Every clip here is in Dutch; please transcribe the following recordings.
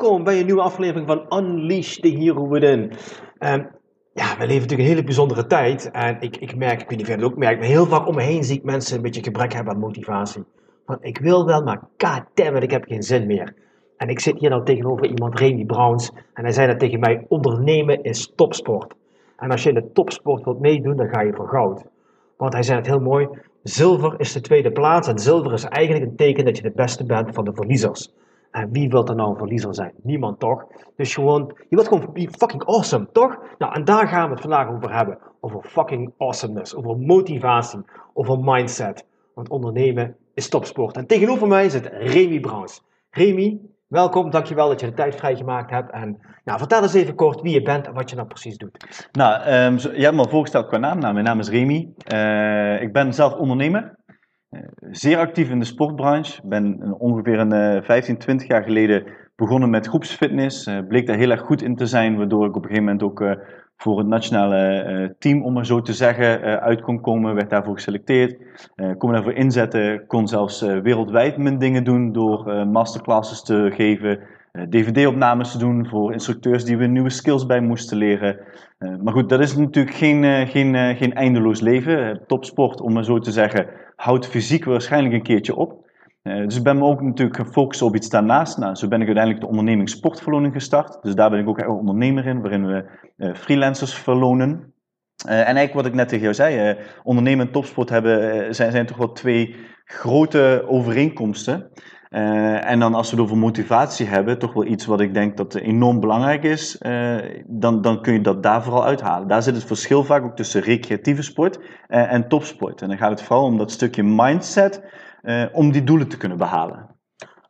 Welkom bij een nieuwe aflevering van Unleash the Hero Within. Ehm, ja, we leven natuurlijk een hele bijzondere tijd. En ik, ik merk, ik weet niet of jij dat ook merkt, maar heel vaak om me heen zie ik mensen een beetje gebrek hebben aan motivatie. Van, ik wil wel, maar goddammit, ik heb geen zin meer. En ik zit hier nou tegenover iemand, Remy Browns, en hij zei dat tegen mij, ondernemen is topsport. En als je in de topsport wilt meedoen, dan ga je voor goud. Want hij zei het heel mooi, zilver is de tweede plaats en zilver is eigenlijk een teken dat je de beste bent van de verliezers. En wie wil er nou een verliezer zijn? Niemand toch? Dus gewoon, je wilt gewoon fucking awesome, toch? Nou, en daar gaan we het vandaag over hebben. Over fucking awesomeness, over motivatie, over mindset. Want ondernemen is topsport. En tegenover mij zit Remy Browns. Remy, welkom, dankjewel dat je de tijd vrijgemaakt hebt. En nou, vertel eens even kort wie je bent en wat je nou precies doet. Nou, um, je hebt me al voorgesteld qua naam. Nou, mijn naam is Remy. Uh, ik ben zelf ondernemer. Uh, zeer actief in de sportbranche. Ben ongeveer een uh, 15, 20 jaar geleden begonnen met groepsfitness. Uh, bleek daar heel erg goed in te zijn, waardoor ik op een gegeven moment ook voor het nationale team, om maar zo te zeggen, uit kon komen. Werd daarvoor geselecteerd. kon me daarvoor inzetten. Kon zelfs wereldwijd mijn dingen doen door masterclasses te geven. DVD-opnames te doen voor instructeurs die we nieuwe skills bij moesten leren. Maar goed, dat is natuurlijk geen, geen, geen eindeloos leven. topsport, om maar zo te zeggen, houdt fysiek waarschijnlijk een keertje op. dus ik ben me ook natuurlijk gefocust op iets daarnaast. Nou, zo ben ik uiteindelijk de onderneming sportverloning gestart. Dus daar ben ik ook echt ondernemer in, waarin we freelancers verlonen. en eigenlijk wat ik net tegen jou zei, ondernemen en topsport hebben, zijn, zijn toch wel twee grote overeenkomsten. Uh, en dan als we het over motivatie hebben, toch wel iets wat ik denk dat enorm belangrijk is, uh, dan, dan kun je dat daar vooral uithalen. Daar zit het verschil vaak ook tussen recreatieve sport uh, en topsport. En dan gaat het vooral om dat stukje mindset om die doelen te kunnen behalen.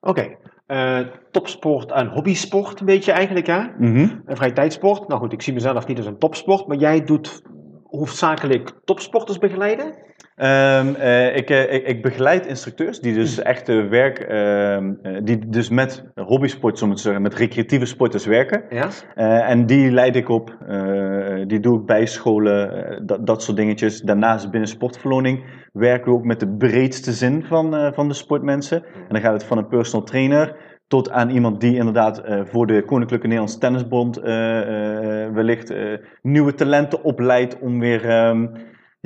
Oké, okay. topsport en hobbysport een beetje eigenlijk hè? Mm -hmm. Vrije tijdsport. Nou goed, ik zie mezelf niet als een topsport, maar jij doet hoofdzakelijk topsporters begeleiden? Um, uh, ik, uh, ik, ik, begeleid instructeurs die dus echt uh, werk, ehm, die dus met hobbysport, zo te zeggen, met recreatieve sporters werken. Ja? en die leid ik op, die doe ik bij scholen, dat, dat soort dingetjes. Daarnaast binnen sportverloning werken we ook met de breedste zin van, van de sportmensen. En dan gaat het van een personal trainer tot aan iemand die inderdaad uh, voor de Koninklijke Nederlandse Tennisbond uh, uh, wellicht nieuwe talenten opleidt om weer um,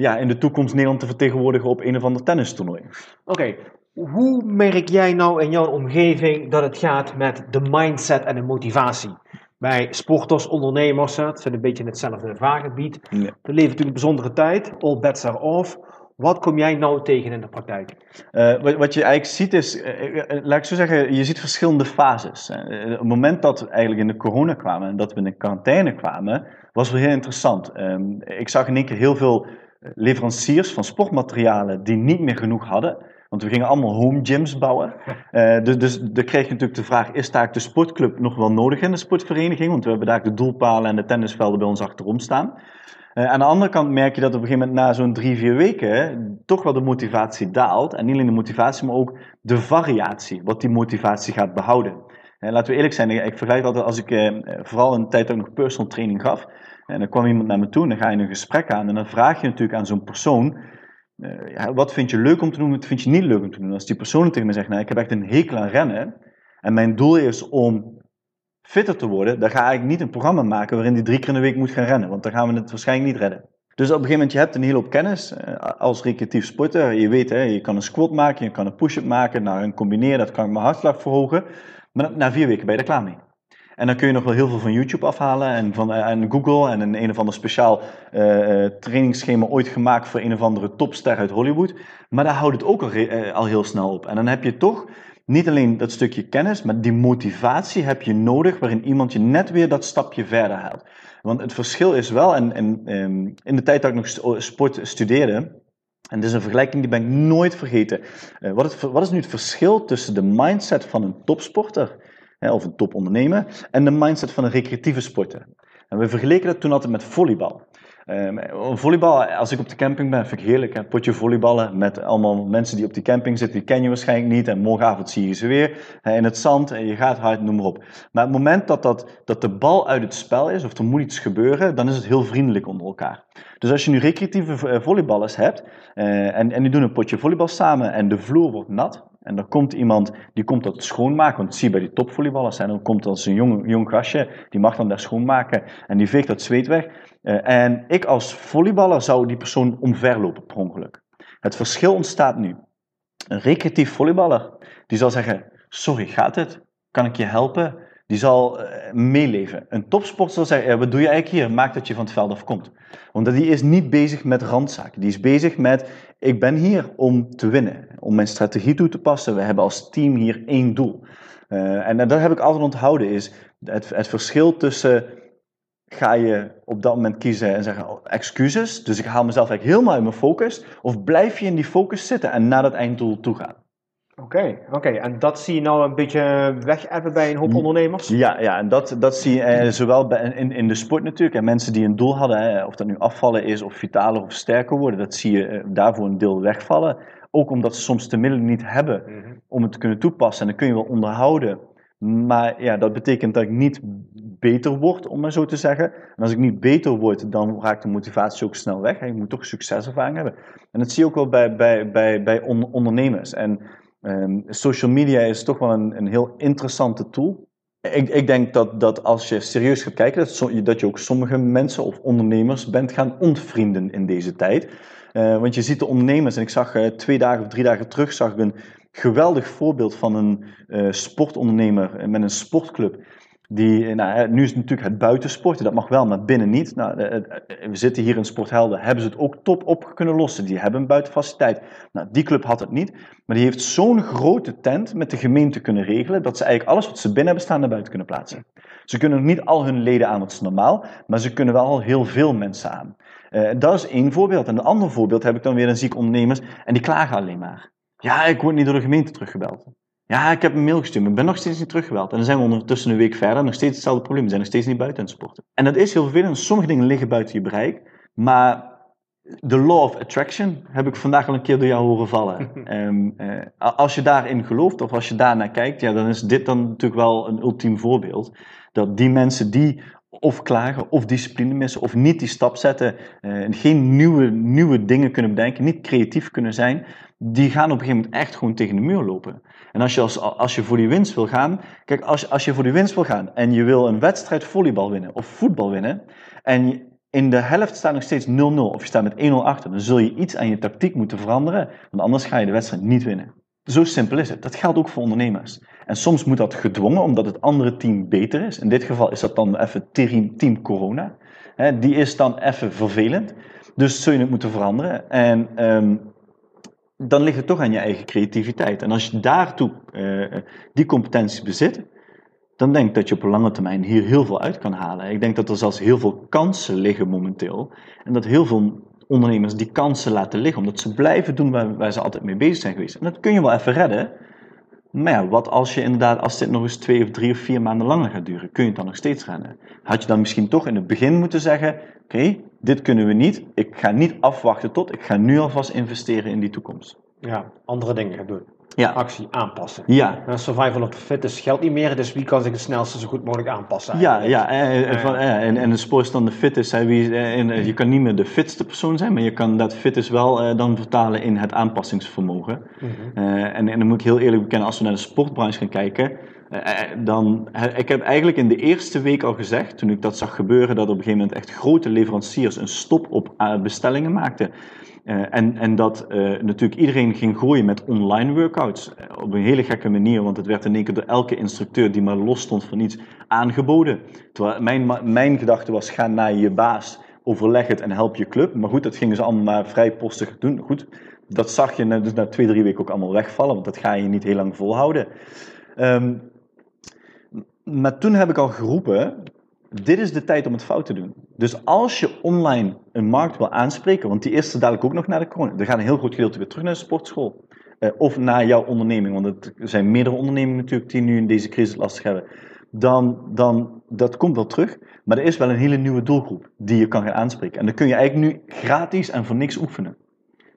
ja, in de toekomst Nederland te vertegenwoordigen op een of ander tennistoernooi. Oké, okay. hoe merk jij nou in jouw omgeving dat het gaat met de mindset en de motivatie? Bij sporters, ondernemers, het zijn een beetje hetzelfde vaargebied. Ja. We leven natuurlijk een bijzondere tijd, all bets are off. Wat kom jij nou tegen in de praktijk? Uh, wat, wat, je eigenlijk ziet is, uh, uh, laat ik zo zeggen, je ziet verschillende fases. op het moment dat we eigenlijk in de corona kwamen en dat we in de quarantaine kwamen, was wel heel interessant. Um, ik zag in één keer heel veel leveranciers van sportmaterialen die niet meer genoeg hadden. Want we gingen allemaal home gyms bouwen. dus, dus dan kreeg je natuurlijk de vraag, is daar de sportclub nog wel nodig in de sportvereniging? Want we hebben daar de doelpalen en de tennisvelden bij ons achterom staan. Uh, aan de andere kant merk je dat op een gegeven moment na zo'n drie, vier weken toch wel de motivatie daalt. En niet alleen de motivatie, maar ook de variatie, wat die motivatie gaat behouden. Uh, laten we eerlijk zijn, ik vergelijk altijd als ik vooral een tijd ook nog personal training gaf. En dan kwam iemand naar me toe en dan ga je een gesprek aan. En dan vraag je natuurlijk aan zo'n persoon, ja, wat vind je leuk om te doen, wat vind je niet leuk om te doen. Als die persoon tegen me zegt, nou ik heb echt een hekel aan rennen. En mijn doel is om fitter te worden, dan ga ik niet een programma maken waarin die drie keer in de week moet gaan rennen. Want dan gaan we het waarschijnlijk niet redden. Dus op een gegeven moment, je hebt een hele hoop kennis uh, als recreatief sporter. Je weet, hè, je kan een squat maken, je kan een push-up maken. Nou, een combineer, dat kan mijn hartslag verhogen. Maar na vier weken ben je er klaar mee. En dan kun je nog wel heel veel van YouTube afhalen en van en Google en een, een of ander speciaal uh, trainingsschema ooit gemaakt voor een of andere topster uit Hollywood. Maar daar houdt het ook al, al heel snel op. En dan heb je toch niet alleen dat stukje kennis, maar die motivatie heb je nodig waarin iemand je net weer dat stapje verder haalt. Want het verschil is wel, en, en ehm, in de tijd dat ik nog sport studeerde, en dit is een vergelijking die ben ik nooit vergeten. Uh, wat, wat, is nu het verschil tussen de mindset van een topsporter of een topondernemer en de mindset van een recreatieve sporter? En we vergeleken dat toen altijd met volleybal. Um, volleybal, als ik op de camping ben, vind ik heerlijk. Hè? Potje volleyballen met allemaal mensen die op die camping zitten, die ken je waarschijnlijk niet. En morgenavond zie je ze weer in het zand en je gaat hard, noem maar op. Maar het moment dat, dat, dat de bal uit het spel is, of er moet iets gebeuren, dan is het heel vriendelijk onder elkaar. Dus als je nu recreatieve eh, volleyballers hebt uh, en, en die doen een potje volleybal samen en de vloer wordt nat, en dan komt iemand, die komt dat schoonmaken, want zie bij die topvolleyballers, en dan komt als een jong, jong gastje, die mag dan daar schoonmaken en die veegt dat zweet weg. Uh, en ik als volleyballer zou die persoon omverlopen per ongeluk. Het verschil ontstaat nu. Een recreatief volleyballer, die zal zeggen, sorry, gaat het? Kan ik je helpen? Die zal uh, meeleven. Een topsporter zal zeggen, wat doe je eigenlijk hier? Maak dat je van het veld afkomt. Want die is niet bezig met randzaken. Die is bezig met, ik ben hier om te winnen. Om mijn strategie toe te passen. We hebben als team hier één doel. Uh, en dat heb ik altijd onthouden, is het, het verschil tussen ga je op dat moment kiezen en zeggen, oh, excuses, dus ik haal mezelf eigenlijk helemaal uit mijn focus, of blijf je in die focus zitten en naar dat einddoel toe gaan? Oké, oké. En dat zie je nou een beetje wegappen bij een hoop ondernemers? Ja, ja en dat, dat zie je eh, zowel bij, in, in de sport natuurlijk. En mensen die een doel hadden, hè, of dat nu afvallen is of vitaler of sterker worden, dat zie je eh, daarvoor een deel wegvallen. Ook omdat ze soms de middelen niet hebben mhm. om het te kunnen toepassen. En dan kun je wel onderhouden. Maar ja, dat betekent dat ik niet beter word, om maar zo te zeggen. En als ik niet beter word, dan raakt de motivatie ook snel weg. Je moet toch succeservaring hebben. En dat zie je ook wel bij, bij, bij, bij ondernemers. En um, social media is toch wel een, een heel interessante tool. Ik, ik, denk dat, dat als je serieus gaat kijken, dat, dat je ook sommige mensen of ondernemers bent gaan ontvrienden in deze tijd. Uh, want je ziet de ondernemers, en ik zag uh, twee dagen of drie dagen terug, zag ik een geweldig voorbeeld van een uh, sportondernemer met een sportclub die, eh, nou, nu is het natuurlijk het buitensporten, dat mag wel, maar binnen niet. Nou, we zitten hier in Sporthelden, hebben ze het ook top op kunnen lossen. Die hebben een buitenfaciliteit. Nou, die club had het niet, maar die heeft zo'n grote tent met de gemeente kunnen regelen, dat ze eigenlijk alles wat ze binnen hebben staan naar buiten kunnen plaatsen. Ze kunnen niet al hun leden aan, dat is normaal, maar ze kunnen wel al heel veel mensen aan. Dat is één voorbeeld. En een ander voorbeeld heb ik dan weer een ziek ondernemers, en die klagen alleen maar. Ja, ik word niet door de gemeente teruggebeld. Ja, ik heb een mail gestuurd, maar ik ben nog steeds niet teruggebeld. En dan zijn we ondertussen een week verder, nog steeds hetzelfde probleem. We zijn nog steeds niet buiten aan het sporten. En dat is heel vervelend. Sommige dingen liggen buiten je bereik. Maar de law of attraction heb ik vandaag al een keer door jou horen vallen. um, uh, als je daarin gelooft of als je daarnaar kijkt, ja, dan is dit dan natuurlijk wel een ultiem voorbeeld. Dat die mensen die of klagen, of discipline missen, of niet die stap zetten, uh, geen nieuwe, nieuwe dingen kunnen bedenken, niet creatief kunnen zijn, die gaan op een gegeven moment echt gewoon tegen de muur lopen. En als je, als, als je voor die winst wil gaan, kijk, als, als je voor die winst wil gaan en je wil een wedstrijd volleybal winnen of voetbal winnen, en in de helft staat nog steeds 0-0 of je staat met 1-0 achter, dan zul je iets aan je tactiek moeten veranderen, want anders ga je de wedstrijd niet winnen. Zo simpel is het. Dat geldt ook voor ondernemers. En soms moet dat gedwongen, omdat het andere team beter is. In dit geval is dat dan even team corona. die is dan even vervelend. Dus zul je het moeten veranderen. En um, dan ligt het toch aan je eigen creativiteit. En als je daartoe uh, die competenties bezit, dan denk ik dat je op lange termijn hier heel veel uit kan halen. Ik denk dat er zelfs heel veel kansen liggen momenteel. En dat heel veel ondernemers die kansen laten liggen, omdat ze blijven doen waar, waar ze altijd mee bezig zijn geweest. En dat kun je wel even redden. Maar ja, wat als je inderdaad, als dit nog eens twee of drie of vier maanden langer gaat duren, kun je het dan nog steeds rennen? Had je dan misschien toch in het begin moeten zeggen, oké, dit kunnen we niet, ik ga niet afwachten tot, ik ga nu alvast investeren in die toekomst. Ja, andere dingen gaan doen. Ja. Actie aanpassen. Ja. Survival of the fittest geldt niet meer, dus wie kan zich het snelste zo goed mogelijk aanpassen? Ja, ja en, en, en, en de sport dan de fittest. Hè, wie, en, je kan niet meer de fitste persoon zijn, maar je kan dat fittest wel uh, dan vertalen in het aanpassingsvermogen. Mm -hmm. uh, en, en dan moet ik heel eerlijk bekennen, als we naar de sportbranche gaan kijken, dan, ik heb eigenlijk in de eerste week al gezegd, toen ik dat zag gebeuren, dat op een gegeven moment echt grote leveranciers een stop op bestellingen maakten. Uh, en, en dat uh, natuurlijk iedereen ging gooien met online workouts. Uh, op een hele gekke manier, want het werd in één keer door elke instructeur die maar los stond van iets aangeboden. Terwijl mijn, mijn gedachte was: ga naar je baas, overleg het en help je club. Maar goed, dat gingen ze allemaal maar vrij postig doen. Goed, Dat zag je na- dus na twee, drie weken ook allemaal wegvallen, want dat ga je niet heel lang volhouden. Ehm, maar toen heb ik al geroepen, dit is de tijd om het fout te doen. Dus als je online een markt wil aanspreken, want die is er dadelijk ook nog naar de corona, er gaat een heel groot gedeelte weer terug naar de sportschool. Eh, of naar jouw onderneming, want het zijn meerdere ondernemingen natuurlijk die nu in deze crisis lastig hebben. Dan, dan, dat komt wel terug, maar er is wel een hele nieuwe doelgroep die je kan gaan aanspreken. En dan kun je eigenlijk nu gratis en voor niks oefenen.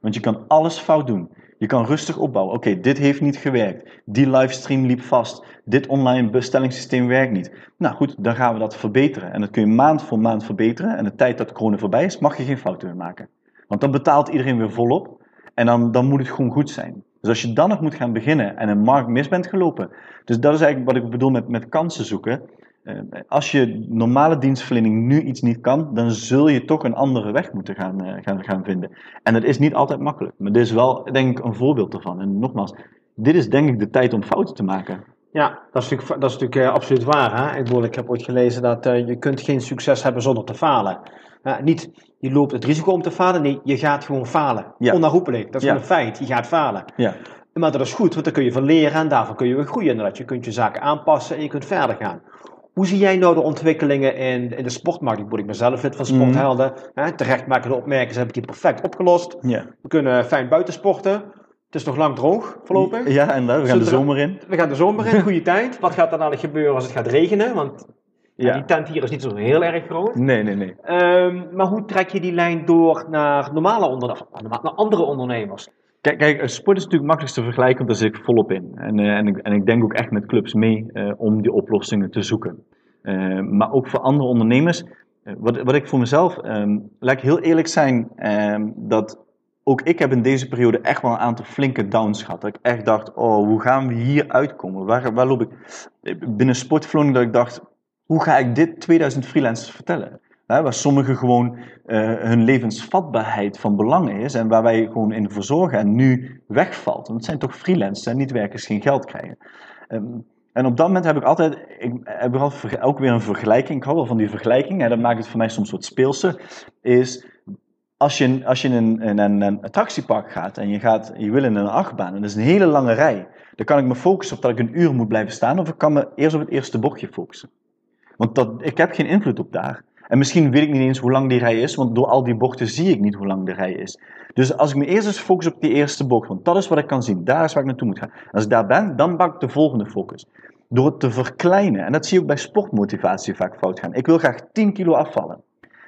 Want je kan alles fout doen. Je kan rustig opbouwen. Oké, dit heeft niet gewerkt. Die livestream liep vast. Dit online bestellingssysteem werkt niet. Nou goed, dan gaan we dat verbeteren. En dat kun je maand voor maand verbeteren. En de tijd dat corona voorbij is, mag je geen fouten meer maken. Want dan betaalt iedereen weer volop. En dan, dan moet het gewoon goed zijn. Dus als je dan nog moet gaan beginnen en een markt mis bent gelopen. Dus dat is eigenlijk wat ik bedoel met, met kansen zoeken. Eh, als je normale dienstverlening nu iets niet kan, dan zul je toch een andere weg moeten gaan, eh, gaan, gaan vinden. En dat is niet altijd makkelijk. Maar dit is wel, denk ik, een voorbeeld ervan. En nogmaals, dit is denk ik de tijd om fouten te maken. Ja, dat is natuurlijk, dat is natuurlijk eh, absoluut waar. Hè? Ik, bedoel, ik heb ooit gelezen dat je kunt geen succes hebben zonder te falen. Uh, niet, je loopt het risico om te falen. Nee, je gaat gewoon falen. Ja. Onherroepelijk. Dat is Ja. gewoon een feit. Je gaat falen. Ja, Maar dat is goed, want dan kun je van leren en daarvan kun je weer groeien. Inderdaad. Je kunt je zaken aanpassen en je kunt verder gaan. Hoe zie jij nou de ontwikkelingen in, in de sportmarkt? Ik bedoel, ik ben zelf lid van Sporthelden. Hè? Terecht maken de opmerkingen, heb ik die perfect opgelost. We kunnen fijn buiten sporten. Het is nog lang droog, voorlopig. Ja, en we gaan de zomer in. We gaan de zomer in, goede tijd. Wat gaat er dadelijk gebeuren als het gaat regenen? Want ja, Ja. die tent hier is niet zo heel erg groot. Nee, nee, nee. Ehm, maar hoe trek je die lijn door naar normale ondernemers, naar andere ondernemers? Kijk, kijk, sport is natuurlijk makkelijkst te vergelijken, want daar zit ik volop in. En, eh, en, ik, en ik denk ook echt met clubs mee eh, om die oplossingen te zoeken. Eh, maar ook voor andere ondernemers. wat, wat ik voor mezelf, ehm laat ik heel eerlijk zijn, ehm, dat ook ik heb in deze periode echt wel een aantal flinke downs gehad. Dat ik echt dacht, oh, hoe gaan we hier uitkomen? Waar, waar loop ik? Binnen sportverloning dat ik dacht, hoe ga ik dit 2000 freelancers vertellen? Waar sommigen gewoon eh, hun levensvatbaarheid van belang is en waar wij gewoon in voor zorgen en nu wegvalt. Want het zijn toch freelancers en niet werkers geen geld krijgen. Ehm, en op dat moment heb ik altijd, ik heb altijd ook weer een vergelijking, ik hou wel van die vergelijking, en dat maakt het voor mij soms wat speelser, is als je, als je in een, in een, een attractiepark gaat en je, gaat, je wil in een achtbaan en dat is een hele lange rij, dan kan ik me focussen op dat ik een uur moet blijven staan of ik kan me eerst op het eerste bochtje focussen. Want dat, ik heb geen invloed op daar. En misschien weet ik niet eens hoe lang die rij is, want door al die bochten zie ik niet hoe lang de rij is. Dus als ik me eerst eens focus op die eerste bocht, want dat is wat ik kan zien, daar is waar ik naartoe moet gaan. Als ik daar ben, dan bak ik de volgende focus. Door het te verkleinen, en dat zie je ook bij sportmotivatie vaak fout gaan. Ik wil graag 10 kilo afvallen.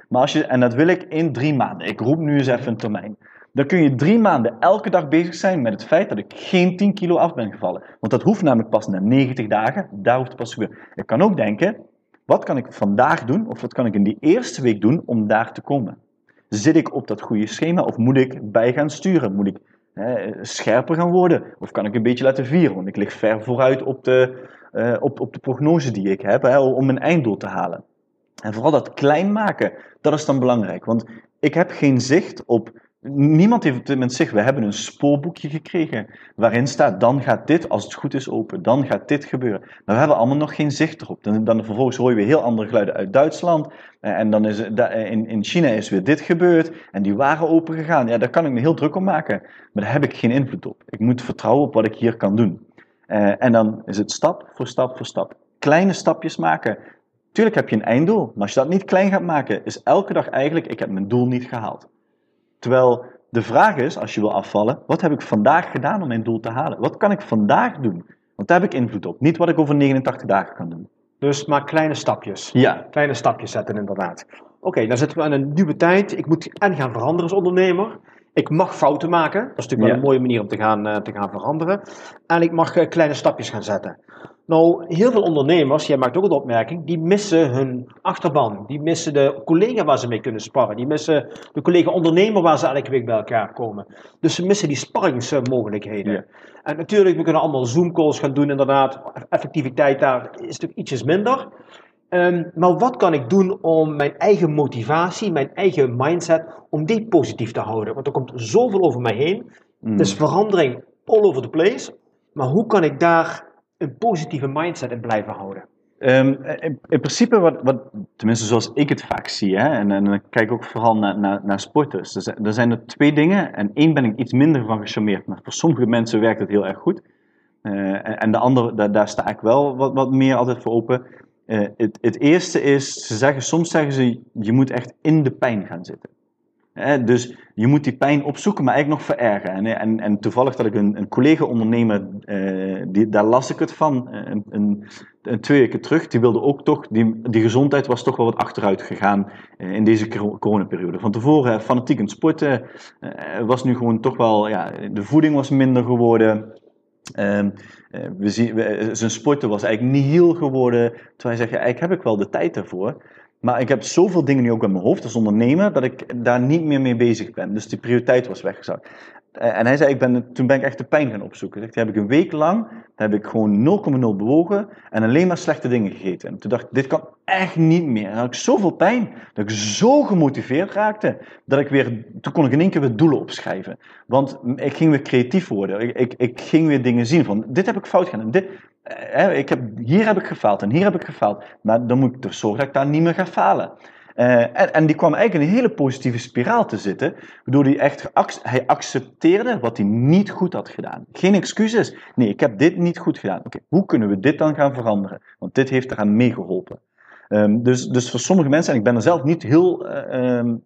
Maar als je, en dat wil ik in drie maanden. Ik roep nu eens even een termijn. Dan kun je drie maanden elke dag bezig zijn met het feit dat ik geen 10 kilo af ben gevallen. Want dat hoeft namelijk pas na 90 dagen. Daar hoeft het pas te. Ik kan ook denken, wat kan ik vandaag doen? Of wat kan ik in die eerste week doen om daar te komen? Zit ik op dat goede schema? Of moet ik bij gaan sturen? Moet ik hè, scherper gaan worden? Of kan ik een beetje laten vieren? Want ik lig ver vooruit op de, eh, op, op de prognose die ik heb hè, om mijn einddoel te halen. En vooral dat klein maken, dat is dan belangrijk. Want ik heb geen zicht op. Niemand heeft moment zicht. We hebben een spoorboekje gekregen waarin staat: dan gaat dit, als het goed is, open. Dan gaat dit gebeuren. Maar we hebben allemaal nog geen zicht erop. Dan, dan vervolgens hoor je weer heel andere geluiden uit Duitsland. Eh, En dan is da- in, in China is weer dit gebeurd. En die waren open gegaan. Ja, daar kan ik me heel druk om maken. Maar daar heb ik geen invloed op. Ik moet vertrouwen op wat ik hier kan doen. Eh, en dan is het stap voor stap voor stap. Kleine stapjes maken. Tuurlijk heb je een einddoel, maar als je dat niet klein gaat maken, is elke dag eigenlijk, ik heb mijn doel niet gehaald. Terwijl de vraag is, als je wil afvallen, wat heb ik vandaag gedaan om mijn doel te halen? Wat kan ik vandaag doen? Want daar heb ik invloed op. Niet wat ik over 89 dagen kan doen. Dus maar kleine stapjes. Ja, Kleine stapjes zetten, inderdaad. Oké, dan zitten we aan een nieuwe tijd. Ik moet en gaan veranderen als ondernemer. Ik mag fouten maken. Dat is natuurlijk wel Ja. een mooie manier om te gaan, eh, te gaan veranderen. En ik mag eh, kleine stapjes gaan zetten. Nou, heel veel ondernemers, jij maakt ook een opmerking, die missen hun achterban. Die missen de collega waar ze mee kunnen sparren. Die missen de collega ondernemer waar ze elke week bij elkaar komen. Dus ze missen die sparringsmogelijkheden. Ja. En natuurlijk, we kunnen allemaal Zoom-calls gaan doen, inderdaad. Effectiviteit daar is natuurlijk ietsjes minder. Ehm, maar wat kan ik doen om mijn eigen motivatie, mijn eigen mindset, om die positief te houden? Want er komt zoveel over mij heen. Mm. Het is verandering all over the place. Maar hoe kan ik daar een positieve mindset in blijven houden? Ehm, in, in principe, wat, wat, tenminste zoals ik het vaak zie, hè, en, en dan kijk ik ook vooral naar, naar, naar sporters. Er zijn, er twee dingen, en één ben ik iets minder van gecharmeerd, maar voor sommige mensen werkt het heel erg goed. Eh, en, de andere, daar, daar sta ik wel wat, wat meer altijd voor open. Eh, het, het eerste is, ze zeggen, soms zeggen ze, je moet echt in de pijn gaan zitten. Dus je moet die pijn opzoeken, maar eigenlijk nog verergen. En, en, en toevallig dat ik een, een collega-ondernemer, eh, daar las ik het van, eh, een, een, twee weken terug, die wilde ook toch, die, gezondheid was toch wel wat achteruit gegaan eh, in deze coronaperiode. Van tevoren fanatiek aan het sporten, was nu gewoon toch wel, ja, de voeding was minder geworden. Um, we zien, zijn sporten was eigenlijk niet heel geworden. Terwijl hij zegt, eigenlijk heb ik wel de tijd daarvoor. Maar ik heb zoveel dingen nu ook in mijn hoofd als ondernemer, dat ik daar niet meer mee bezig ben. Dus die prioriteit was weggezakt. En hij zei, ik ben, toen ben ik echt de pijn gaan opzoeken. Zegt, heb ik een week lang, heb ik gewoon 0,0 bewogen en alleen maar slechte dingen gegeten. En toen dacht ik, dit kan echt niet meer. Dan had ik zoveel pijn, dat ik zo gemotiveerd raakte, dat ik weer, toen kon ik in één keer weer doelen opschrijven. Want ik ging weer creatief worden. Ik, ik, ging weer dingen zien van, dit heb ik fout gedaan. Dit, ik heb, hier heb ik gefaald en hier heb ik gefaald. Maar dan moet ik ervoor zorgen dat ik daar niet meer ga falen. Uh, en, die kwam eigenlijk in een hele positieve spiraal te zitten, waardoor hij echt hij accepteerde wat hij niet goed had gedaan. Geen excuses. Nee, ik heb dit niet goed gedaan. Oké, hoe kunnen we dit dan gaan veranderen? Want dit heeft eraan meegeholpen. Um, dus, dus voor sommige mensen, en ik ben er zelf niet heel uh, um,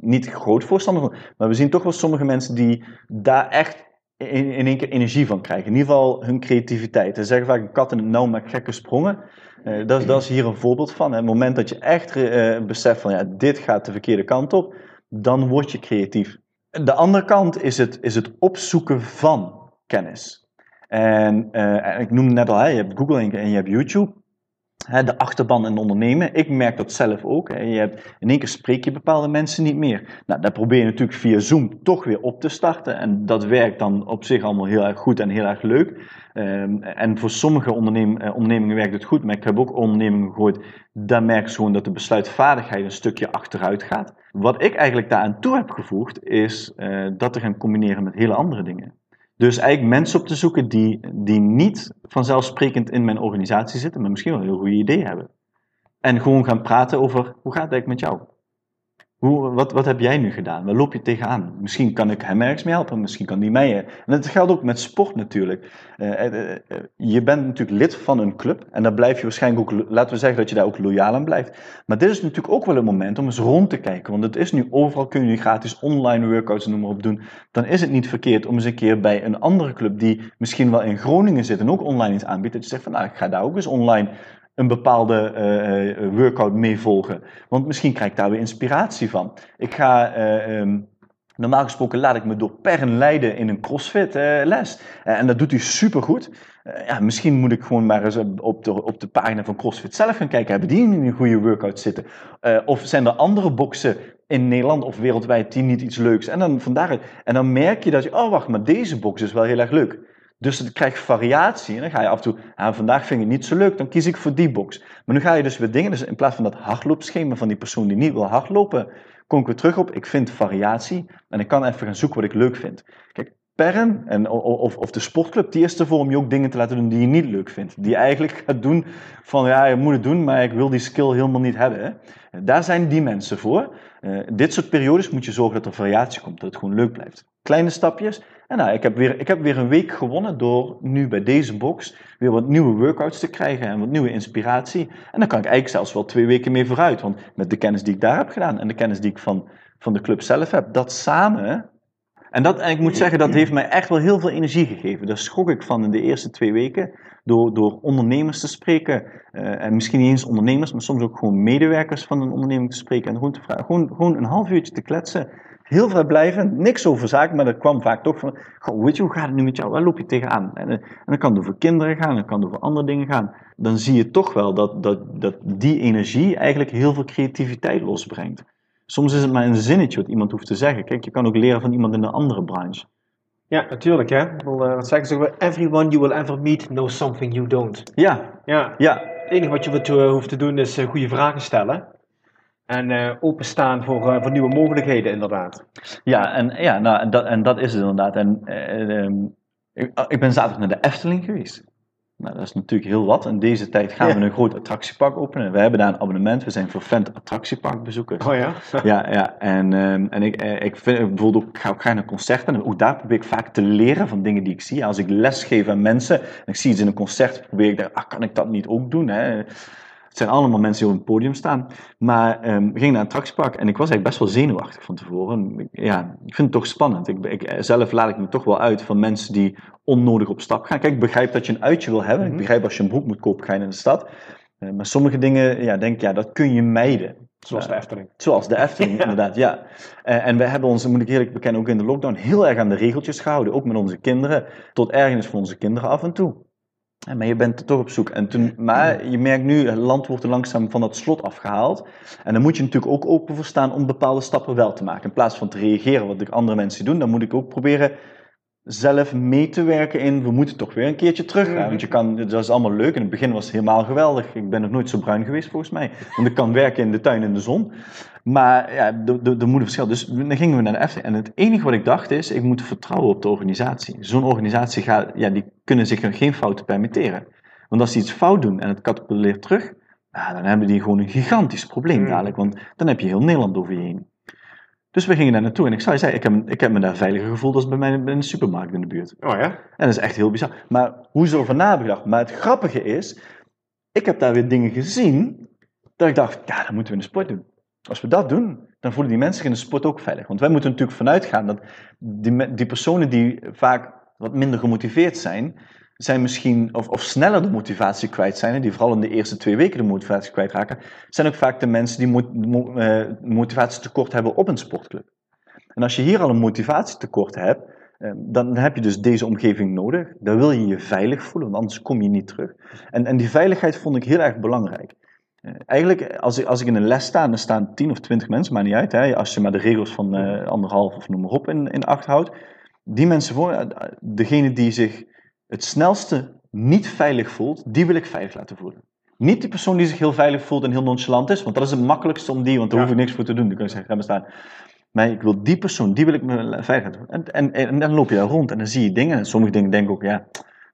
niet groot voorstander van, maar we zien toch wel sommige mensen die daar echt in, in één keer energie van krijgen. In ieder geval hun creativiteit. Ze zeggen vaak een kat in het nauw met gekke sprongen. Uh, dat, dat, is hier een voorbeeld van. Hè. Het moment dat je echt uh, beseft van ja, dit gaat de verkeerde kant op, dan word je creatief. De andere kant is het, is het opzoeken van kennis. En, en ik noemde net al, hè, je hebt Google en je hebt YouTube de achterban in ondernemen. Ik merk dat zelf ook. Je hebt, in één keer spreek je bepaalde mensen niet meer. Nou, daar probeer je natuurlijk via Zoom toch weer op te starten. En dat werkt dan op zich allemaal heel erg goed en heel erg leuk. Um, en voor sommige uh, ondernemingen werkt het goed. Maar ik heb ook ondernemingen gehoord, daar merk je gewoon dat de besluitvaardigheid een stukje achteruit gaat. Wat ik eigenlijk daaraan toe heb gevoegd, is uh, dat te gaan combineren met hele andere dingen. Dus eigenlijk mensen op te zoeken die, die niet vanzelfsprekend in mijn organisatie zitten, maar misschien wel een heel goede idee hebben. En gewoon gaan praten over hoe gaat het eigenlijk met jou? Hoe, wat, wat heb jij nu gedaan? Waar loop je tegenaan? Misschien kan ik hem ergens mee helpen, misschien kan die mij. En dat geldt ook met sport natuurlijk. Uh, uh, je bent natuurlijk lid van een club en dan blijf je waarschijnlijk ook, laten we zeggen dat je daar ook loyaal aan blijft. Maar dit is natuurlijk ook wel een moment om eens rond te kijken, want het is nu overal kun je gratis online workouts noem maar op doen. Dan is het niet verkeerd om eens een keer bij een andere club die misschien wel in Groningen zit en ook online iets aanbiedt, dat je zegt van nou ik ga daar ook eens online een bepaalde uh, workout mee volgen. Want misschien krijg ik daar weer inspiratie van. Ik ga. Uh, um, normaal gesproken laat ik me door Pern leiden in een CrossFit les. en dat doet hij supergoed. ja, misschien moet ik gewoon maar eens op de, op de pagina van CrossFit zelf gaan kijken. Hebben die een goede workout zitten? of zijn er andere boxen in Nederland of wereldwijd die niet iets leuks? En dan, vandaar, en dan merk je dat je, oh wacht, maar deze box is wel heel erg leuk. Dus het krijgt variatie. En dan ga je af en toe, ah, vandaag vind ik het niet zo leuk, dan kies ik voor die box. Maar nu ga je dus weer dingen, dus in plaats van dat hardloopschema van die persoon die niet wil hardlopen, kom ik weer terug op, ik vind variatie en ik kan even gaan zoeken wat ik leuk vind. Kijk, Perm en, of, of de sportclub, die is ervoor om je ook dingen te laten doen die je niet leuk vindt. Die je eigenlijk gaat doen van, ja, je moet het doen, maar ik wil die skill helemaal niet hebben. Daar zijn die mensen voor. Uh, dit soort periodes moet je zorgen dat er variatie komt, dat het gewoon leuk blijft. Kleine stapjes, en nou, ik heb, weer, ik heb weer een week gewonnen door nu bij deze box weer wat nieuwe workouts te krijgen en wat nieuwe inspiratie. En dan kan ik eigenlijk zelfs wel twee weken mee vooruit. Want met de kennis die ik daar heb gedaan en de kennis die ik van, van de club zelf heb, dat samen. En, dat, en ik moet zeggen, dat heeft mij echt wel heel veel energie gegeven. Daar schrok ik van in de eerste twee weken. Door, door ondernemers te spreken. Uh, en misschien niet eens ondernemers, maar soms ook gewoon medewerkers van een onderneming te spreken. En gewoon te vragen. Gewoon, gewoon een half uurtje te kletsen heel vrijblijvend, niks over zaken, maar dat kwam vaak toch van, goh, weet je, hoe gaat het nu met jou? Waar loop je tegenaan? En, eh, en dan kan het over kinderen gaan, dan kan het over andere dingen gaan. Dan zie je toch wel dat, dat, dat die energie eigenlijk heel veel creativiteit losbrengt. Soms is het maar een zinnetje wat iemand hoeft te zeggen. Kijk, je kan ook leren van iemand in een andere branche. Ja, natuurlijk hè. Wel, uh, wat zeggen ze? Everyone you will ever meet knows something you don't. Ja. Ja. ja. Het enige wat je uh, hoeft te doen is goede vragen stellen. En uh, openstaan voor, uh, voor nieuwe mogelijkheden, inderdaad. Ja, en, ja nou, en, dat, en dat is het inderdaad. En, uh, um, ik, ik, ben zaterdag naar de Efteling geweest. Nou, dat is natuurlijk heel wat. In deze tijd gaan we een groot attractiepark openen. We hebben daar een abonnement. We zijn vervent attractieparkbezoekers. Oh ja? Ja, ja. En, ehm, en ik, eh, ik vind bijvoorbeeld ook, ik ga ook graag naar concerten. En ook daar probeer ik vaak te leren van dingen die ik zie. Als ik les geef aan mensen en ik zie iets in een concert, probeer ik daar, ah, kan ik dat niet ook doen? Hè? Het zijn allemaal mensen die op het podium staan. Maar ehm, we gingen naar een attractiepark en ik was eigenlijk best wel zenuwachtig van tevoren. Ja, ik vind het toch spannend. Ik, ik, eh, zelf laat ik me toch wel uit van mensen die onnodig op stap gaan. Kijk, ik begrijp dat je een uitje wil hebben. Ik Mhm. begrijp als je een broek moet kopen, ga je naar de stad. Eh, maar sommige dingen, ja, denk ik, ja, dat kun je mijden. Zoals Ja. de Efteling. Zoals de Efteling, Ja. inderdaad, ja. Eh, en we hebben ons, moet ik eerlijk bekennen, ook in de lockdown heel erg aan de regeltjes gehouden. Ook met onze kinderen. Tot ergernis voor onze kinderen af en toe. Maar je bent er toch op zoek. En toen, maar je merkt nu, het land wordt er langzaam van dat slot afgehaald. En dan moet je natuurlijk ook open voor staan om bepaalde stappen wel te maken. In plaats van te reageren wat de andere mensen doen, dan moet ik ook proberen zelf mee te werken in, we moeten toch weer een keertje terug gaan. Mhm. Want je kan, dat is allemaal leuk. In het begin was het helemaal geweldig. Ik ben nog nooit zo bruin geweest volgens mij. Want ik kan werken in de tuin in de zon. Maar ja, er- moet een verschil. Dus dan gingen we naar de Efteling. En het enige wat ik dacht is, ik moet vertrouwen op de organisatie. Zo'n organisatie gaat, ja, die kunnen zich geen fouten permitteren. Want als die iets fout doen en het katapulteert terug, nou, dan hebben die gewoon een gigantisch probleem Mhm. dadelijk. Want dan heb je heel Nederland over je heen. Dus we gingen daar naartoe en ik zou je zeggen, ik heb, ik heb me daar veiliger gevoeld als bij mij in de supermarkt in de buurt. Oh ja? En dat is echt heel bizar. Maar hoe ze erover na hebben gedacht. Maar het grappige is, ik heb daar weer dingen gezien, dat ik dacht, ja, dat moeten we in de sport doen. Als we dat doen, dan voelen die mensen zich in de sport ook veilig. Want wij moeten natuurlijk vanuit gaan dat die, die personen die vaak wat minder gemotiveerd zijn, zijn misschien, of, of sneller de motivatie kwijt zijn, die vooral in de eerste twee weken de motivatie kwijtraken, zijn ook vaak de mensen die mo- mo- eh, motivatietekort hebben op een sportclub. En als je hier al een motivatietekort hebt, eh, dan heb je dus deze omgeving nodig. Dan wil je je veilig voelen, want anders kom je niet terug. En, en die veiligheid vond ik heel erg belangrijk. Eh, Eigenlijk, als ik, als ik in een les sta, er staan 10 of 20 mensen, maakt niet uit, hè, als je maar de regels van eh, anderhalf of noem maar op in, in acht houdt. Die mensen, voor, eh, degene die zich het snelste niet veilig voelt, die wil ik veilig laten voelen. Niet die persoon die zich heel veilig voelt en heel nonchalant is, want dat is het makkelijkste om die, want daar Ja. hoef ik niks voor te doen. Dan kun je zeggen, ga maar staan. Maar ik wil die persoon, die wil ik me veilig laten voelen. En, en, en dan loop je daar rond en dan zie je dingen. En sommige dingen denk ik ook, ja,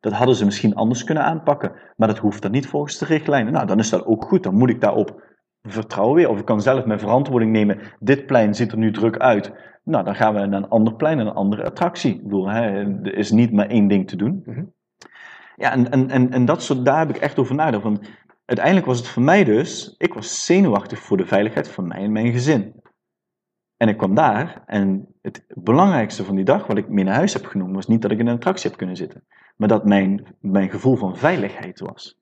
dat hadden ze misschien anders kunnen aanpakken. Maar dat hoeft dan niet volgens de richtlijnen. Nou, dan is dat ook goed. Dan moet ik daarop vertrouwen weer. Of ik kan zelf mijn verantwoording nemen. Dit plein ziet er nu druk uit. Nou, dan gaan we naar een ander plein, een andere attractie. Ik bedoel, hè, er is niet maar één ding te doen. Mhm. Ja, en, en, en, en dat soort, daar heb ik echt over nagedacht. Want uiteindelijk was het voor mij dus, ik was zenuwachtig voor de veiligheid van mij en mijn gezin. En ik kwam daar en het belangrijkste van die dag, wat ik mee naar huis heb genomen, was niet dat ik in een attractie heb kunnen zitten, maar dat mijn, mijn gevoel van veiligheid was.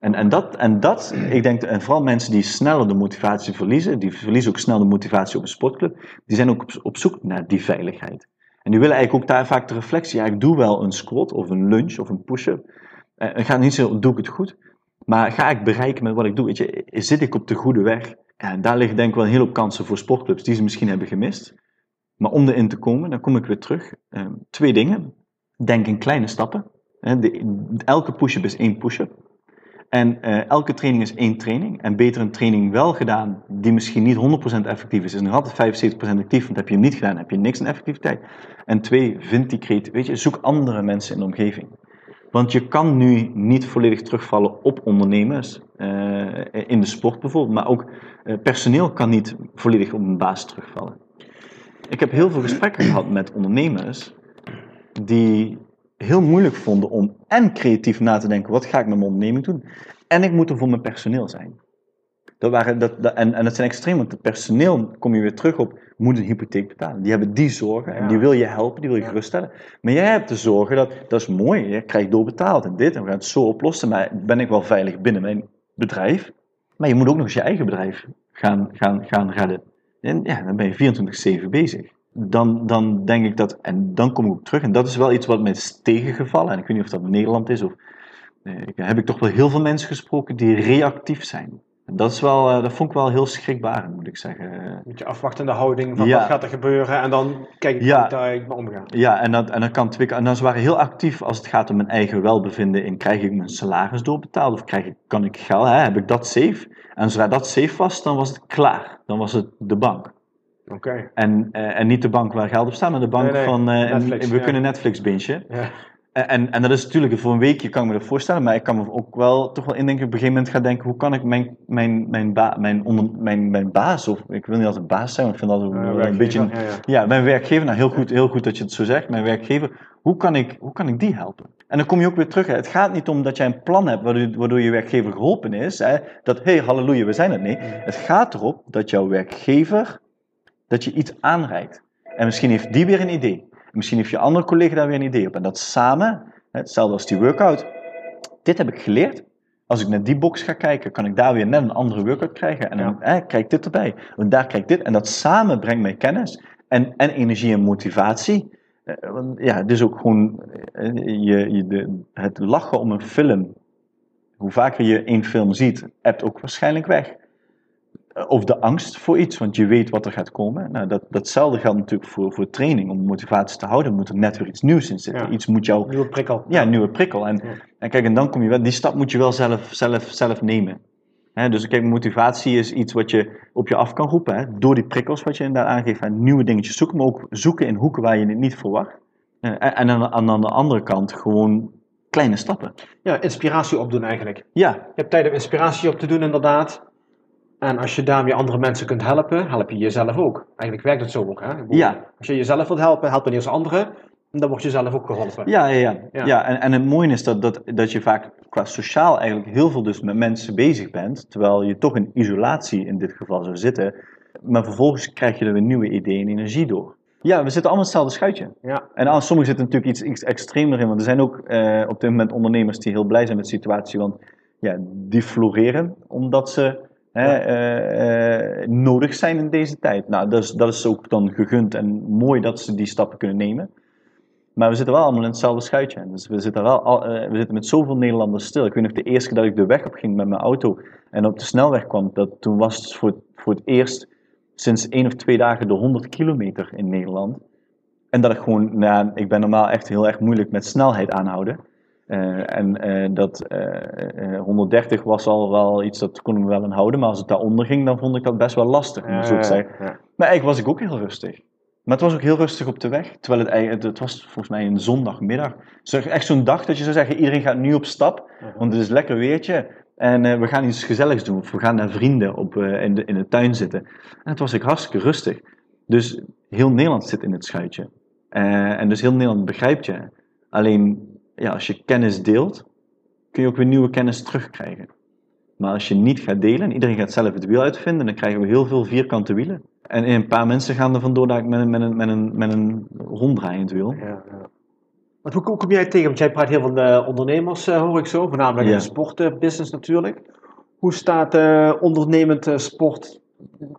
En, en, dat, en dat, ik denk, en vooral mensen die sneller de motivatie verliezen, die verliezen ook snel de motivatie op een sportclub, die zijn ook op, zoek naar die veiligheid. En die willen eigenlijk ook daar vaak de reflectie, ja, ik doe wel een squat of een lunge of een push-up. Eh, Het gaat niet zo, doe ik het goed? Maar ga ik bereiken met wat ik doe? Weet je, zit ik op de goede weg? Ja, daar liggen denk ik wel een hele kansen voor sportclubs die ze misschien hebben gemist. Maar om erin te komen, dan kom ik weer terug. Eh, twee dingen. Denk in kleine stappen. Elke push-up is één push-up. En eh, elke training is één training. En beter een training wel gedaan, die misschien niet 100% effectief is, is nog altijd 75% actief. Want heb je hem niet gedaan, heb je niks aan effectiviteit. En twee, vind die creatie. Weet je, zoek andere mensen in de omgeving. Want je kan nu niet volledig terugvallen op ondernemers, eh, in de sport bijvoorbeeld, maar ook eh, personeel kan niet volledig op een baas terugvallen. Ik heb heel veel gesprekken gehad met ondernemers die heel moeilijk vonden om en creatief na te denken, wat ga ik met mijn onderneming doen? En ik moet er voor mijn personeel zijn. Dat waren, dat, dat- en, en dat zijn extreem, want het personeel, kom je weer terug op, moet een hypotheek betalen. Die hebben die zorgen en Ja. die wil je helpen, die wil je Ja. geruststellen. Maar jij hebt de zorgen dat, dat is mooi, je krijgt doorbetaald en dit, en we gaan het zo oplossen, maar ben ik wel veilig binnen mijn bedrijf? Maar je moet ook nog eens je eigen bedrijf gaan, gaan, gaan redden. En ja, dan ben je 24-7 bezig. Dan, dan denk ik dat, en dan kom ik ook terug, en dat is wel iets wat mij is tegengevallen, en ik weet niet of dat in Nederland is, of eh, heb ik toch wel heel veel mensen gesproken die reactief zijn. En dat, is wel, eh, dat vond ik wel heel schrikbarend, moet ik zeggen. Een beetje afwachtende houding van Ja. wat gaat er gebeuren en dan kijk ik Ja. hoe daar ik mee omga. Ja, en dat, en dat kan En dan ze waren heel actief als het gaat om mijn eigen welbevinden. In krijg ik mijn salaris doorbetaald of krijg ik, kan ik geld, hè, heb ik dat safe? En zodra dat safe was, dan was het klaar. Dan was het de bank. Oké. En, eh, en niet de bank waar geld op staat, maar de bank Nee, nee, van eh, Netflix, we ja. kunnen Netflix bingen. Ja. En, en, en dat is natuurlijk voor een weekje kan ik me dat voorstellen, maar ik kan me ook wel toch wel indenken, op een gegeven moment gaan denken, hoe kan ik mijn, mijn, mijn, ba, mijn, onder, mijn, mijn baas, of ik wil niet altijd baas zijn, want ik vind dat Uh, een werkgever, beetje, ja, ja. ja, mijn werkgever, nou heel goed, heel goed dat je het zo zegt, mijn werkgever, hoe kan ik, hoe kan ik die helpen? En dan kom je ook weer terug, hè. het gaat niet om dat jij een plan hebt waardoor, waardoor je werkgever geholpen is, hè, dat hé, hey, halleluja, we zijn het niet. Het gaat erop dat jouw werkgever, dat je iets aanreikt. En misschien heeft die weer een idee. Misschien heeft je andere collega daar weer een idee op. En dat samen, hetzelfde als die workout, dit heb ik geleerd. Als ik naar die box ga kijken, kan ik daar weer net een andere workout krijgen. En dan hè, krijg ik dit erbij. Want daar krijg ik dit. En dat samen brengt mij kennis en, en energie en motivatie. Eh, ja, dus ook gewoon eh, je, je, de, het lachen om een film. Hoe vaker je één film ziet, hebt ook waarschijnlijk weg. Eh, Of de angst voor iets, want je weet wat er gaat komen. Nou, dat, datzelfde geldt natuurlijk voor, voor training. Om motivatie te houden, moet er net weer iets nieuws in zitten. Ja. Iets moet jou Nieuwe prikkel. ja, een nieuwe prikkel. En, Ja. en kijk, en dan kom je wel, die stap moet je wel zelf, zelf, zelf nemen. Dus kijk, motivatie is iets wat je op je af kan roepen. Door die prikkels wat je inderdaad aangeeft. En nieuwe dingetjes zoeken, maar ook zoeken in hoeken waar je het niet verwacht. Eh, En, en aan, aan, aan de andere kant gewoon kleine stappen. Ja, inspiratie opdoen eigenlijk. Ja, Je hebt tijd om inspiratie op te doen, inderdaad. En als je daarmee andere mensen kunt helpen, help je jezelf ook. Eigenlijk werkt het zo ook. Hè? Ja. Als je jezelf wilt helpen, help dan eerst anderen. En dan word je zelf ook geholpen. ja, ja. ja. Ja. ja. en, en het mooie is dat, dat, dat je vaak qua sociaal eigenlijk heel veel dus met mensen bezig bent. Terwijl je toch in isolatie in dit geval zou zitten. Maar vervolgens krijg je er weer nieuwe ideeën en energie door. Ja, we zitten allemaal in hetzelfde schuitje. Ja. En aan sommigen zitten natuurlijk iets, iets extremer in, want er zijn ook eh, op dit moment ondernemers die heel blij zijn met de situatie, want ja, die floreren omdat ze hè, eh, eh, nodig zijn in deze tijd. Nou, dat is, dat is ook dan gegund en mooi dat ze die stappen kunnen nemen. Maar we zitten wel allemaal in hetzelfde schuitje. Dus we zitten, wel al, eh, we zitten met zoveel Nederlanders stil. Ik weet nog de eerste keer dat ik de weg op ging met mijn auto en op de snelweg kwam, dat, toen was het voor, voor het eerst sinds één of twee dagen de 100 kilometer in Nederland. En dat ik gewoon, nou, ik ben normaal echt heel erg moeilijk met snelheid aanhouden. Eh, en eh, dat eh, eh, 130 was al wel iets dat kon ik me wel aan houden, maar als het daaronder ging, dan vond ik dat best wel lastig. Om het zo te zeggen. ja. Maar eigenlijk was ik ook heel rustig. Maar het was ook heel rustig op de weg. Terwijl het, eigenlijk- het was volgens mij een zondagmiddag. Dus echt zo'n dag dat je zou zeggen, iedereen gaat nu op stap. Want het is lekker weertje. En we gaan iets gezelligs doen. Of we gaan naar vrienden op, in, de, in de tuin zitten. En het was ik hartstikke rustig. Dus heel Nederland zit in het schuitje. En dus heel Nederland begrijpt je. Alleen, ja, als je kennis deelt, kun je ook weer nieuwe kennis terugkrijgen. Maar als je niet gaat delen en iedereen gaat zelf het wiel uitvinden, dan krijgen we heel veel vierkante wielen. En een paar mensen gaan er vandoor met een, met een, met een, met een ronddraaiend wiel. Ja, ja. Hoe, kom jij tegen? Want jij praat heel veel de ondernemers, eh, hoor ik zo, voornamelijk in Ja. de sportbusiness natuurlijk. Hoe staat eh, ondernemend eh, sport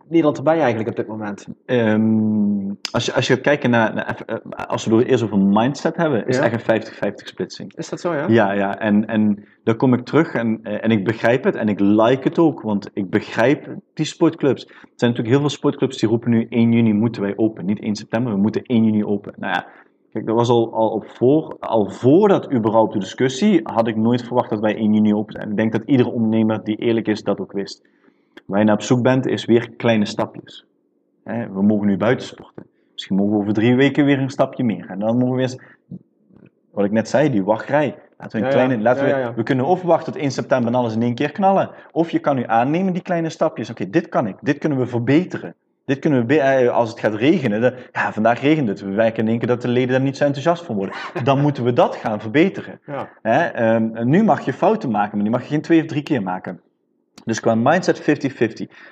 Nederland erbij eigenlijk op dit moment? Ehm, als, je, als je kijken naar, naar eh, als we het eerst over mindset hebben, is Ja. het echt een 50-50 splitsing. Is dat zo, ja? Ja, ja, en, en dan kom ik terug en, eh, en ik begrijp het en ik like het ook, want ik begrijp die sportclubs. Er zijn natuurlijk heel veel sportclubs die roepen nu 1 juni moeten wij open. Niet 1 september, we moeten 1 juni open. Nou ja, kijk, dat was al, al, op voor, al voordat überhaupt de discussie, had ik nooit verwacht dat wij 1 juni open zijn. Ik denk dat iedere ondernemer die eerlijk is dat ook wist. Waar je naar op zoek bent, is weer kleine stapjes. We mogen nu buiten sporten. Misschien mogen we over drie weken weer een stapje meer. En dan mogen we weer, wat ik net zei, die wachtrij. Laten we, een Ja, ja. kleine, laten Ja, we, we kunnen of wachten tot 1 september en alles in één keer knallen. Of je kan nu aannemen die kleine stapjes. Oké, dit kan ik. Dit kunnen we verbeteren. Dit kunnen we, eh, als het gaat regenen, dan- ja, vandaag regent het. We werken in één keer dat de leden daar niet zo enthousiast van worden. Dan moeten we dat gaan verbeteren. Hè? ehm, nu mag je fouten maken, maar die mag je geen twee of drie keer maken. Dus qua mindset 50-50.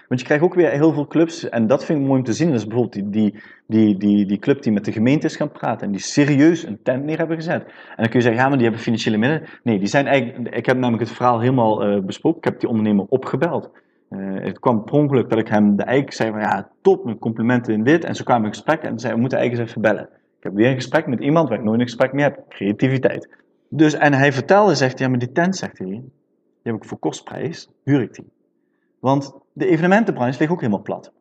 Want je krijgt ook weer heel veel clubs, en dat vind ik mooi om te zien. Dat is bijvoorbeeld die, die, die, die, die club die met de gemeente is gaan praten en die serieus een tent neer hebben gezet. En dan kun je zeggen, ja, maar die hebben financiële middelen. Nee, die zijn eigenlijk, ik heb namelijk het verhaal helemaal eh, besproken. Ik heb die ondernemer opgebeld. Eh, het kwam per ongeluk dat ik hem de eigenlijk zei van, ja, top, mijn complimenten in dit. En zo kwamen in gesprek en zei, we moeten eigenlijk eens even bellen. Ik heb weer een gesprek met iemand waar ik nooit een gesprek mee heb. Creativiteit. Dus, en hij vertelde, zegt hij, ja, maar die tent, zegt hij, die heb ik voor kostprijs, huur ik die. Want de evenementenbranche ligt ook helemaal plat.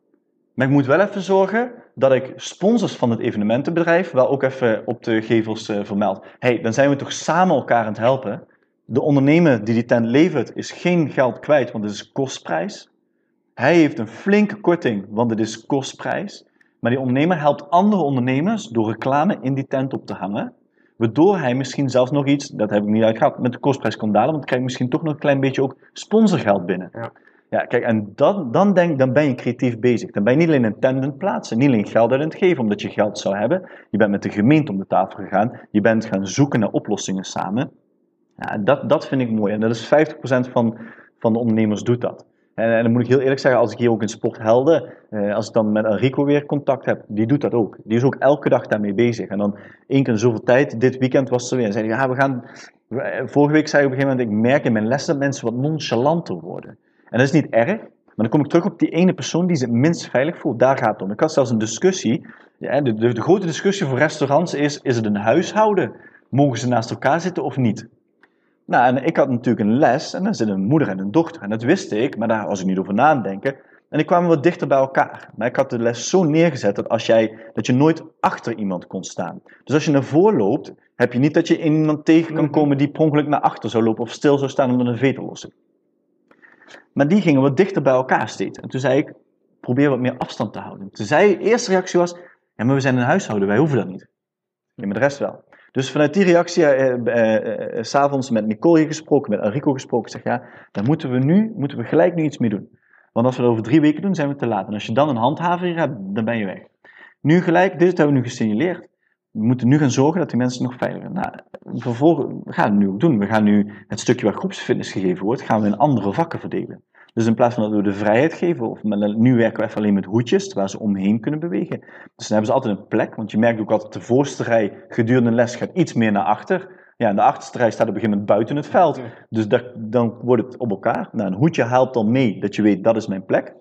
Maar ik moet wel even zorgen dat ik sponsors van het evenementenbedrijf wel ook even op de gevels eh, vermeld. hey, dan zijn we toch samen elkaar aan het helpen. De ondernemer die die tent levert is geen geld kwijt, want het is kostprijs. Hij heeft een flinke korting, want het is kostprijs. Maar die ondernemer helpt andere ondernemers door reclame in die tent op te hangen. Waardoor hij misschien zelfs nog iets, dat heb ik niet uitgehaald, met de kostprijs kan dalen, want dan krijg je misschien toch nog een klein beetje ook sponsorgeld binnen. Ja. Ja, kijk, en dan, dan, denk, dan ben je creatief bezig. Dan ben je niet alleen een tendent plaatsen, niet alleen geld uit het geven omdat je geld zou hebben. Je bent met de gemeente om de tafel gegaan. Je bent gaan zoeken naar oplossingen samen. Ja, dat, dat vind ik mooi. En dat is 50% van, van de ondernemers doet dat. En, en dan moet ik heel eerlijk zeggen, als ik hier ook in Sporthelden, eh, als ik dan met Enrico weer contact heb, die doet dat ook. Die is ook elke dag daarmee bezig. En dan één keer zoveel tijd, dit weekend was ze weer. En zei ja, we gaan... Vorige week zei ik op een gegeven moment, ik merk in mijn lessen dat mensen wat nonchalanter worden. En dat is niet erg, maar dan kom ik terug op die ene persoon die zich het minst veilig voelt. Daar gaat het om. Ik had zelfs een discussie. Ja, de, de grote discussie voor restaurants is: is het een huishouden? Mogen ze naast elkaar zitten of niet? Nou, en ik had natuurlijk een les en daar zit een moeder en een dochter. En dat wist ik, maar daar was ik niet over na aan denken. En ik kwam wat dichter bij elkaar. Maar ik had de les zo neergezet dat, als jij, dat je nooit achter iemand kon staan. Dus als je naar voren loopt, heb je niet dat je iemand tegen kan komen die per ongeluk naar achter zou lopen of stil zou staan omdat een veter los zit. Maar die gingen wat dichter bij elkaar steeds. En toen zei ik, probeer wat meer afstand te houden. Toen zei de eerste reactie was, ja, maar we zijn een huishouden, wij hoeven dat niet. Ja, maar de rest wel. Dus vanuit die reactie, eh, eh, eh, s'avonds met Nicole gesproken, met Enrico gesproken, zeg ja, dan moeten we nu, moeten we gelijk nu iets mee doen. Want als we dat over drie weken doen, zijn we te laat. En als je dan een handhaver hebt, dan ben je weg. Nu gelijk, dit hebben we nu gesignaleerd. We moeten nu gaan zorgen dat die mensen nog veiliger Nou, vervolgens, we gaan het nu ook doen. We gaan nu het stukje waar groepsfitness gegeven wordt, gaan we in andere vakken verdelen. Dus in plaats van dat we de vrijheid geven, of met, nu werken we even alleen met hoedjes, waar ze omheen kunnen bewegen. Dus dan hebben ze altijd een plek, want je merkt ook altijd de voorste rij gedurende les gaat iets meer naar achter. Ja, en de achterste rij staat op een gegeven moment buiten het veld. Dus dat, dan wordt het op elkaar. Nou, een hoedje helpt dan mee dat je weet, dat is mijn plek.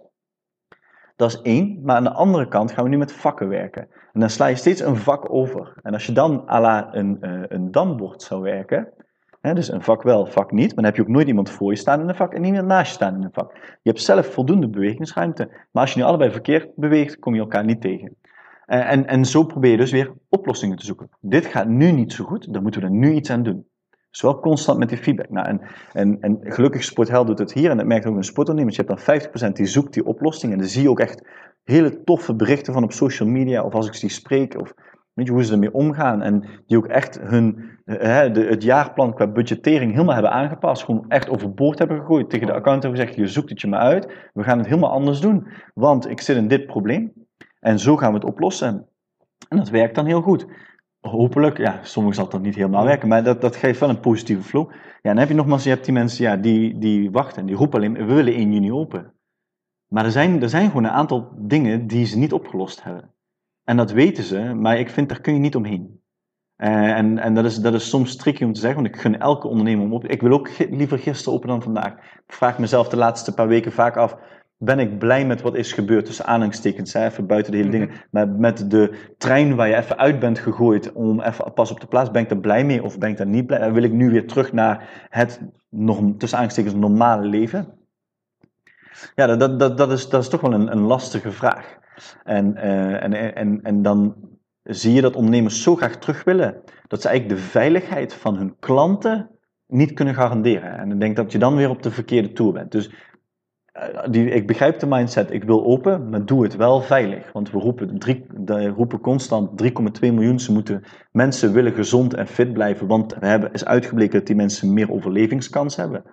Dat is één. Maar aan de andere kant gaan we nu met vakken werken. En dan sla je steeds een vak over. En als je dan à la een, uh, een dambord zou werken, dus een vak wel, vak niet, maar dan heb je ook nooit iemand voor je staan in een vak en niemand naast je staan in een vak. Je hebt zelf voldoende bewegingsruimte. Maar als je nu allebei verkeerd beweegt, kom je elkaar niet tegen. Uh, en, en zo probeer je dus weer oplossingen te zoeken. Dit gaat nu niet zo goed, dan moeten we er nu iets aan doen. Dus wel constant met die feedback. Nou, en, en, en gelukkig Sportheld doet het hier, en dat merkt ook een sportondernemer. Je hebt dan 50% die zoekt die oplossing, en dan zie je ook echt hele toffe berichten van op social media, of als ik die spreek, of weet je, hoe ze ermee omgaan. En die ook echt hun, hè, de, het jaarplan qua budgettering helemaal hebben aangepast. Gewoon echt overboord hebben gegooid. Tegen de account hebben gezegd, je zoekt het je maar uit. We gaan het helemaal anders doen. Want ik zit in dit probleem. En zo gaan we het oplossen. En dat werkt dan heel goed. Hopelijk, ja, soms zal dan niet helemaal werken, maar dat, dat geeft wel een positieve flow. Ja, dan heb je nogmaals, je hebt die mensen ja, die, die wachten, die roepen alleen, we willen 1 juni open. Maar er zijn, er zijn gewoon een aantal dingen die ze niet opgelost hebben. En dat weten ze, maar ik vind, daar kun je niet omheen. Uh, en en dat, is, dat is soms tricky om te zeggen, want ik gun elke ondernemer om op. Ik wil ook liever gisteren open dan vandaag. Ik vraag mezelf de laatste paar weken vaak af, ben ik blij met wat is gebeurd, tussen aanhalingstekens, even buiten de hele dingen. Maar met de trein waar je even uit bent gegooid om even pas op de plaats, ben ik er blij mee of ben ik daar niet blij? Wil ik nu weer terug naar het, nog, tussen aanhalingstekens, normale leven? Ja, dat, dat, dat, is, dat is toch wel een, een lastige vraag. En, uh, en, en, en dan zie je dat ondernemers zo graag terug willen, dat ze eigenlijk de veiligheid van hun klanten niet kunnen garanderen. En ik denk dat je dan weer op de verkeerde toer bent. Dus die, ik begrijp de mindset, ik wil open, maar doe het wel veilig. Want we roepen, roepen constant 3,2 miljoen. Ze moeten, mensen willen gezond en fit blijven, want we hebben, is uitgebleken dat die mensen meer overlevingskans hebben.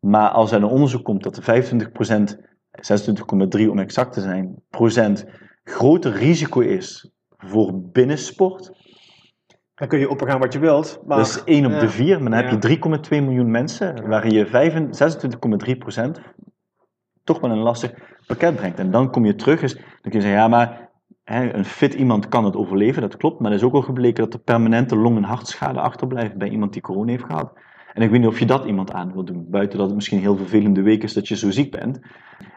Maar als er een onderzoek komt dat 25%, 26,3 om exact te zijn, procent groter risico is voor binnensport. Dan kun je opgaan wat je wilt. Maar, dat is 1 op de 4, maar dan ja. heb je 3,2 miljoen mensen, waarin je 26,3% toch wel een lastig pakket brengt. En dan kom je terug, dus dan kun je zeggen, ja, maar hè, een fit iemand kan het overleven, dat klopt, maar er is ook al gebleken dat er permanente long- en hartschade achterblijft bij iemand die corona heeft gehad. En ik weet niet of je dat iemand aan wil doen, buiten dat het misschien heel vervelende week is dat je zo ziek bent.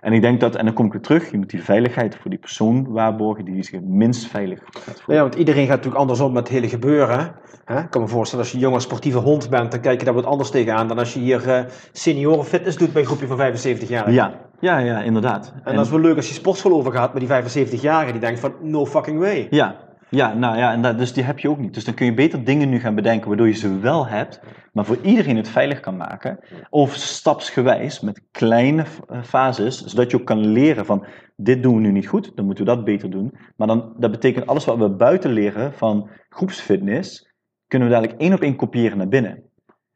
En ik denk dat, en dan kom ik weer terug, je moet die veiligheid voor die persoon waarborgen die zich het minst veilig gaat voelen. Ja, want iedereen gaat natuurlijk anders om met het hele gebeuren. Hè? Ik kan me voorstellen, als je een jonge sportieve hond bent, dan kijk je daar wat anders tegenaan dan als je hier uh, senioren fitness doet bij een groepje van 75 jaar. Ja, ja, ja, inderdaad. En, en dat is wel leuk als je sportschool overgaat met die 75-jarigen die denkt van no fucking way. Ja, ja, nou ja, en dat, dus die heb je ook niet. Dus dan kun je beter dingen nu gaan bedenken waardoor je ze wel hebt, maar voor iedereen het veilig kan maken. Of stapsgewijs met kleine fases, zodat je ook kan leren van dit doen we nu niet goed, dan moeten we dat beter doen. Maar dan, dat betekent alles wat we buiten leren van groepsfitness, kunnen we dadelijk één op één kopiëren naar binnen.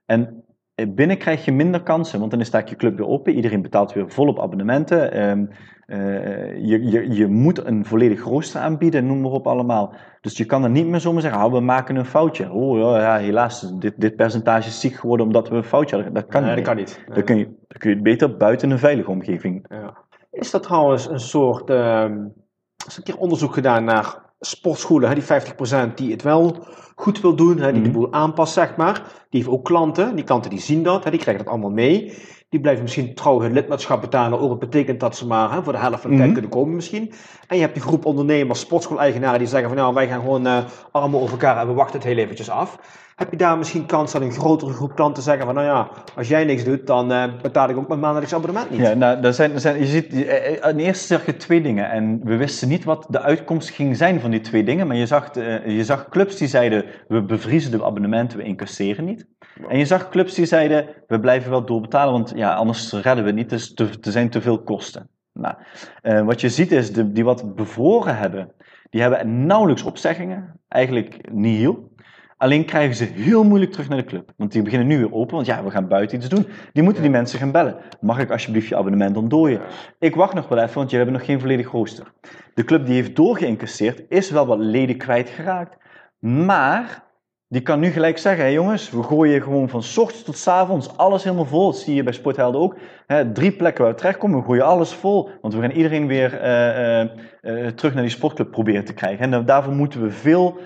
En eh, binnen krijg je minder kansen, want dan is je club weer open. Iedereen betaalt weer volop abonnementen. Ehm, eh, je, je, je moet een volledig rooster aanbieden, noem maar op allemaal. Dus je kan er niet meer zomaar zeggen, oh, we maken een foutje. Oh ja, helaas, dit, dit percentage is ziek geworden omdat we een foutje hadden. Dat kan Nee, niet. dat kan niet. Dan kun, je, dan kun je het beter buiten een veilige omgeving. Ja. Is dat trouwens een soort. ehm is een keer onderzoek gedaan naar sportscholen, hè, die 50% die het wel goed wil doen, hè, die de Mhm. boel aanpast, zeg maar. Die heeft ook klanten, die klanten die zien dat, hè, die krijgen dat allemaal mee. Die blijven misschien trouw hun lidmaatschap betalen, ook dat betekent dat ze maar hè, voor de helft van de tijd Mhm. kunnen komen misschien. En je hebt die groep ondernemers, sportschool-eigenaren die zeggen van nou, wij gaan gewoon eh, armen over elkaar en we wachten het heel eventjes af. Heb je daar misschien kans dat een grotere groep klanten zeggen van nou ja, als jij niks doet, dan eh, betaal ik ook mijn maandelijks abonnement niet. Ja, nou, er zijn, er zijn, je ziet, eh, in eerste zag je twee dingen en we wisten niet wat de uitkomst ging zijn van die twee dingen, maar je zag, je zag clubs die zeiden we bevriezen de abonnementen, we incasseren niet. En je zag clubs die zeiden we blijven wel doorbetalen, want ja, anders redden we het niet, dus te, er zijn te veel kosten. Nou, eh, wat je ziet is, de, die wat bevroren hebben, die hebben nauwelijks opzeggingen, eigenlijk nihil. Alleen krijgen ze heel moeilijk terug naar de club. Want die beginnen nu weer open, want ja, we gaan buiten iets doen. Die moeten die mensen gaan bellen. Mag ik alsjeblieft je abonnement ontdooien? Ik wacht nog wel even, want jullie hebben nog geen volledig rooster. De club die heeft doorgeïncasseerd, is wel wat leden kwijtgeraakt. Maar die kan nu gelijk zeggen, hé jongens, we gooien gewoon van ochtends tot 's avonds alles helemaal vol. Dat zie je bij Sporthelden ook. Hè, drie plekken waar we terechtkomen, we gooien alles vol. Want we gaan iedereen weer eh, eh, eh, terug naar die sportclub proberen te krijgen. En da- daarvoor moeten we veel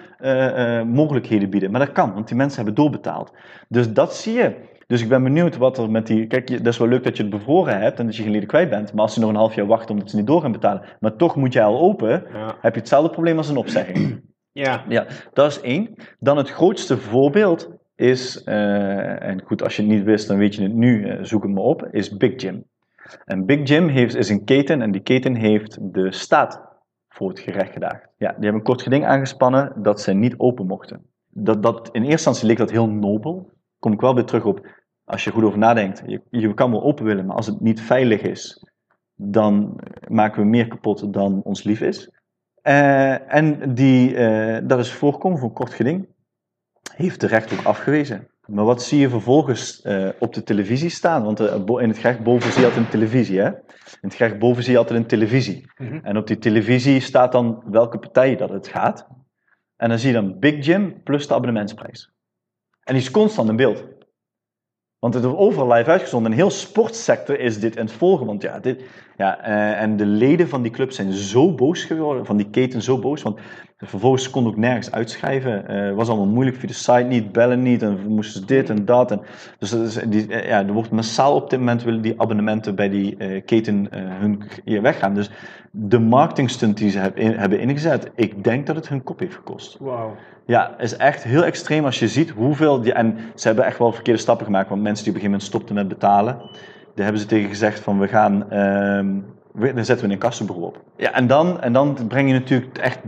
mogelijkheden bieden. Maar dat kan, want die mensen hebben doorbetaald. Dus dat zie je. Dus ik ben benieuwd wat er met die. Kijk, je- dat is wel leuk dat je het bevroren hebt en dat je geen leden kwijt bent. Maar als ze nog een half jaar wachten omdat ze niet door gaan betalen, maar toch moet jij al open, Ja. heb je hetzelfde probleem als een opzegging. Ja. Ja, dat is één. Dan het grootste voorbeeld is, eh, en goed, als je het niet wist, dan weet je het nu, eh, zoek het maar op, is Big Jim. En Big Jim heeft, is een keten en die keten heeft de staat voor het gerecht gedaagd. Ja, die hebben een kort geding aangespannen dat ze niet open mochten. Dat, dat, in eerste instantie leek dat heel nobel. Kom ik wel weer terug op, als je goed over nadenkt, je, je kan wel open willen, maar als het niet veilig is, dan maken we meer kapot dan ons lief is. Eh, en die, eh, dat is voorkomen voor een kort geding. Heeft de rechter ook afgewezen. Maar wat zie je vervolgens eh, op de televisie staan? Want in het gerecht boven zie je altijd een televisie. Hè? In het gerecht boven zie je altijd een televisie. Mhm. En op die televisie staat dan welke partij dat het gaat. En dan zie je dan Big Jim plus de abonnementsprijs. En die is constant in beeld. Want het wordt overal live uitgezonden. In heel sportsector is dit in het volgen. Want ja, dit, ja eh, en de leden van die club zijn zo boos geworden, van die keten zo boos. Want vervolgens kon ook nergens uitschrijven. Eh, Het was allemaal moeilijk via de site niet, bellen niet. En moesten dit en dat. En, dus dat is, die, eh, ja, er wordt massaal op dit moment willen die abonnementen bij die keten hun hier weggaan. Dus de marketingstunt die ze heb- in- hebben ingezet, ik denk dat het hun kop heeft gekost. Wauw. Ja, is echt heel extreem als je ziet hoeveel. Die, en ze hebben echt wel verkeerde stappen gemaakt. Want mensen die op een gegeven moment stopten met betalen, daar hebben ze tegen gezegd: van we gaan. we- dan zetten we een kassenbureau op. Ja, en dan, en dan breng je natuurlijk echt.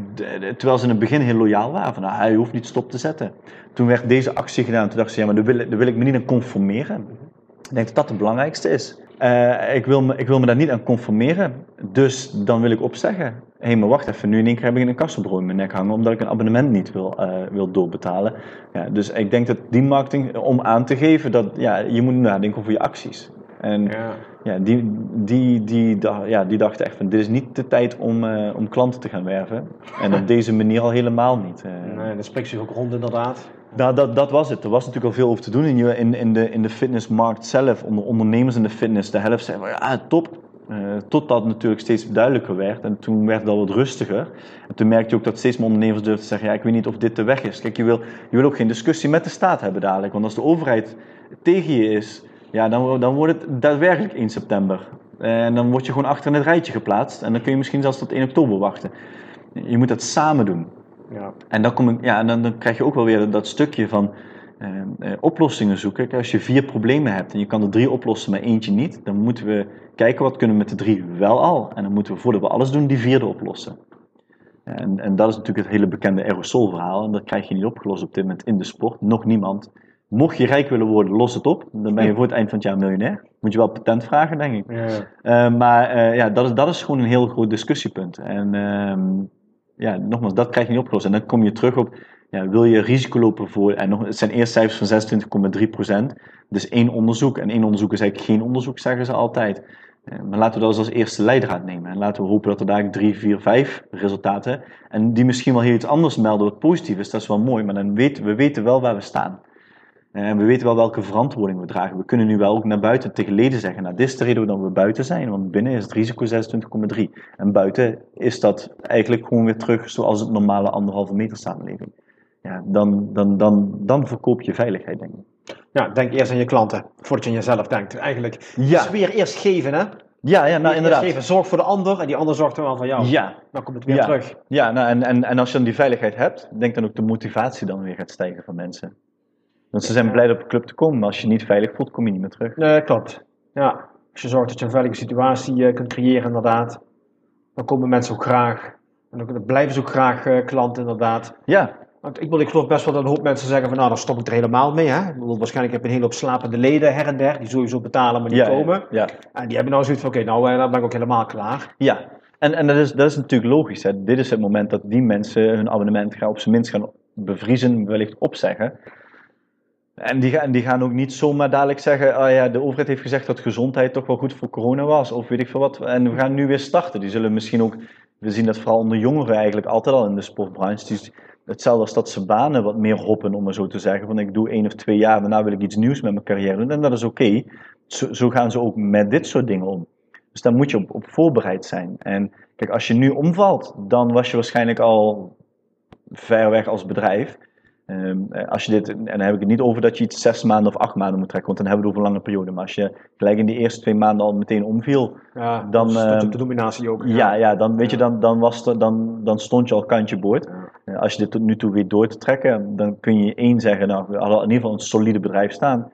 Terwijl ze in het begin heel loyaal waren: van nou, je hoeft niet stop te zetten. Toen werd deze actie gedaan. Toen dachten ze: ja, maar daar wil, daar wil ik me niet aan conformeren. Ik denk dat dat het belangrijkste is. Eh, ik, wil me, ik wil me daar niet aan conformeren. Dus dan wil ik opzeggen. Hé, hey, maar wacht even. Nu in één keer heb ik een kassenbureau in mijn nek hangen. Omdat ik een abonnement niet wil, eh, wil doorbetalen. Ja, dus ik denk dat die marketing, om aan te geven dat ja, je moet nadenken over je acties. En Ja. ja, die, die, die, da- ja, die dachten echt van dit is niet de tijd om, eh, om klanten te gaan werven. En op deze manier al helemaal niet. Nee, dat spreekt zich ook rond inderdaad. Nou, dat, dat was het. Er was natuurlijk al veel over te doen in, in, in, de, in de fitnessmarkt zelf. Onder ondernemers in de fitness. De helft zei van ja, top. Eh, totdat het natuurlijk steeds duidelijker werd. En toen werd al wat rustiger. En toen merkte je ook dat steeds meer ondernemers durfden te zeggen: ja, ik weet niet of dit de weg is. Kijk, je wil, je wil ook geen discussie met de staat hebben dadelijk. Want als de overheid tegen je is, ja, dan, dan wordt het daadwerkelijk 1 september. En dan word je gewoon achter in het rijtje geplaatst. En dan kun je misschien zelfs tot 1 oktober wachten. Je moet dat samen doen. Ja. En dan, kom ik, ja, en dan, dan krijg je ook wel weer dat stukje van eh, eh, oplossingen zoeken. Kijk, als je vier problemen hebt en je kan er drie oplossen, maar eentje niet, dan moeten we kijken wat kunnen we met de drie wel al. En dan moeten we voordat we alles doen, die vierde oplossen. En, en dat is natuurlijk het hele bekende aerosolverhaal. En dat krijg je niet opgelost op dit moment in de sport. Nog niemand. Mocht je rijk willen worden, los het op. Dan ben je voor het eind van het jaar miljonair. Moet je wel patent vragen, denk ik. Ja. Eh, maar ja, dat is, dat is gewoon een heel groot discussiepunt. En ehm, ja, nogmaals, dat krijg je niet opgelost. En dan kom je terug op, Ja, wil je risico lopen voor, en nog, het zijn eerst cijfers van 26,3%, dus één onderzoek. En één onderzoek is eigenlijk geen onderzoek, zeggen ze altijd. Eh, Maar laten we dat als eerste leidraad nemen. En laten we hopen dat er daar drie, vier, vijf resultaten. En die misschien wel heel iets anders melden wat positief is. Dat is wel mooi. Maar dan weten we weten wel waar we staan. Eh, En we weten wel welke verantwoording we dragen. We kunnen nu wel ook naar buiten tegen leden zeggen. Nou, dit is de reden waarom we buiten zijn. Want binnen is het risico 26,3. En buiten is dat eigenlijk gewoon weer terug zoals het normale anderhalve meter samenleving. Ja, dan, dan, dan, dan verkoop je veiligheid, denk ik. Ja, denk eerst aan je klanten, voordat je aan jezelf denkt. Eigenlijk, Ja. dus weer eerst geven, hè? Ja, ja nou Eerst inderdaad. geven, zorg voor de ander en die ander zorgt er wel van jou. Ja, Dan komt het weer Ja. terug. Ja, nou, en, en, en als je dan die veiligheid hebt, denk dan ook de motivatie dan weer gaat stijgen van mensen. Want ze zijn blij op de club te komen, maar als je niet veilig voelt, kom je niet meer terug. Nee, klopt. Ja, als je zorgt dat je een veilige situatie eh, kunt creëren, inderdaad, dan komen mensen ook graag. En dan blijven ze ook graag eh, klant, inderdaad. Ja, Want ik, ik geloof best wel dat een hoop mensen zeggen van nou, dan stop ik er helemaal mee. Hè? Ik bedoel, waarschijnlijk heb je een hele hoop slapende leden her en der, die sowieso betalen, maar niet ja, komen. ja, En die hebben nou zoiets van, oké, nou eh, dan ben ik ook helemaal klaar. ja. En, en dat, is, dat is natuurlijk logisch. Hè. Dit is het moment dat die mensen hun abonnement gaan op zijn minst gaan bevriezen, wellicht opzeggen. En die, gaan, ook niet zomaar dadelijk zeggen, oh ja, de overheid heeft gezegd dat gezondheid toch wel goed voor corona was, of weet ik veel wat. En we gaan nu weer starten. Die zullen misschien ook, we zien dat vooral onder jongeren eigenlijk altijd al in de sportbranche, hetzelfde als dat ze banen wat meer hoppen, om maar zo te zeggen. Van ik doe één of twee jaar, daarna wil ik iets nieuws met mijn carrière doen. En dat is oké. Zo, gaan ze ook met dit soort dingen om. Dus daar moet je op voorbereid zijn. En kijk, als je nu omvalt, dan was je waarschijnlijk al ver weg als bedrijf. Ehm, eh, als je dit, en dan heb ik het niet over dat je iets zes maanden of acht maanden moet trekken, want dan hebben we het over een lange periode. Maar als je gelijk in die eerste twee maanden al meteen omviel, Ja, Dan, je ehm, de dominatie ook. ja, ja, dan, weet je, dan, dan, was dan, dan stond je al kantje boord. Eh, Als je dit tot nu toe weet door te trekken, dan kun je één zeggen, nou, we hadden in ieder geval een solide bedrijf staan.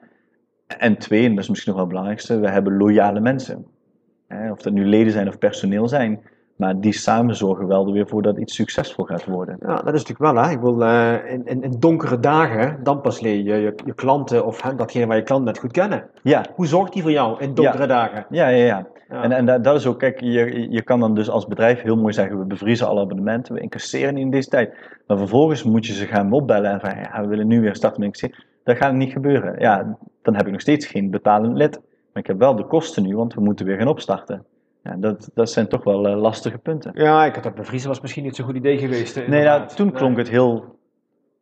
En twee, en dat is misschien nog wel het belangrijkste, we hebben loyale mensen. Eh, Of dat nu leden zijn of personeel zijn. Maar die samen zorgen wel er weer voor dat iets succesvol gaat worden. Ja, dat is natuurlijk wel, hè. Ik wil, eh, in, in, in donkere dagen, dan pas leer je je, je klanten of hè, datgene waar je klant bent goed kennen. Ja, Hoe zorgt die voor jou in donkere dagen? ja, ja. ja. Ja. En, en dat, dat is ook, kijk, je, je kan dan dus als bedrijf heel mooi zeggen, we bevriezen alle abonnementen, we incasseren in deze tijd. Maar vervolgens moet je ze gaan opbellen en van, ja, we willen nu weer starten met incasseren. Dat gaat niet gebeuren. Ja, dan heb ik nog steeds geen betalend lid. Maar ik heb wel de kosten nu, want we moeten weer gaan opstarten. Ja, dat, dat zijn toch wel eh, lastige punten. Ja, ik had dat bevriezen was misschien niet zo'n goed idee geweest. eh, Nee, nou, inderdaad. toen klonk het heel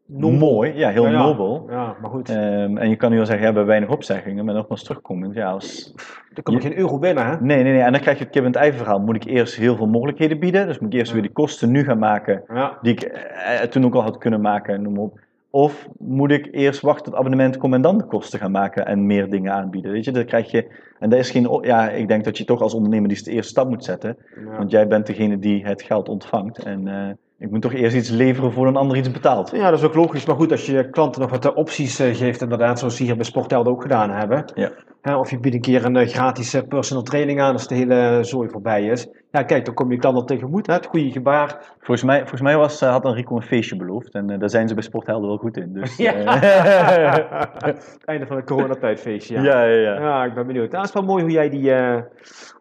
Nobel. mooi, ja, heel Ja, ja. nobel. Ja, maar goed, Ehm, en je kan nu wel zeggen, ja, we hebben weinig opzeggingen, maar nogmaals terugkomend, ja, als, er komt geen euro binnen, hè? Nee, nee, nee. En dan krijg je het kip en het ei verhaal. Moet ik eerst heel veel mogelijkheden bieden? Dus moet ik eerst weer die kosten nu gaan maken, Ja. die ik eh, toen ook al had kunnen maken, noem maar op. Of moet ik eerst wachten tot het abonnement komt en dan de kosten gaan maken en meer dingen aanbieden? Weet je, dan krijg je. En dat is geen. Ja, ik denk dat je toch als ondernemer die de eerste stap moet zetten. Ja. Want jij bent degene die het geld ontvangt. En eh, ik moet toch eerst iets leveren voor een ander iets betaalt. Ja, dat is ook logisch. Maar goed, als je klanten nog wat eh, opties eh, geeft, inderdaad, zoals ze hier bij Sporthelden ook gedaan hebben. Ja. Hè, of je biedt een keer een gratis personal training aan als de hele zooi voorbij is. Ja, kijk, dan kom je klant al tegemoet. Hè, het goede gebaar. Volgens mij, volgens mij was, eh, had Enrico een feestje beloofd. En eh, daar zijn ze bij Sporthelden wel goed in. Dus, Ja. eh, einde van het coronatijdfeestje. Ja. ja, ja, ja. Ja, ik ben benieuwd. Nou, het is wel mooi hoe jij, die,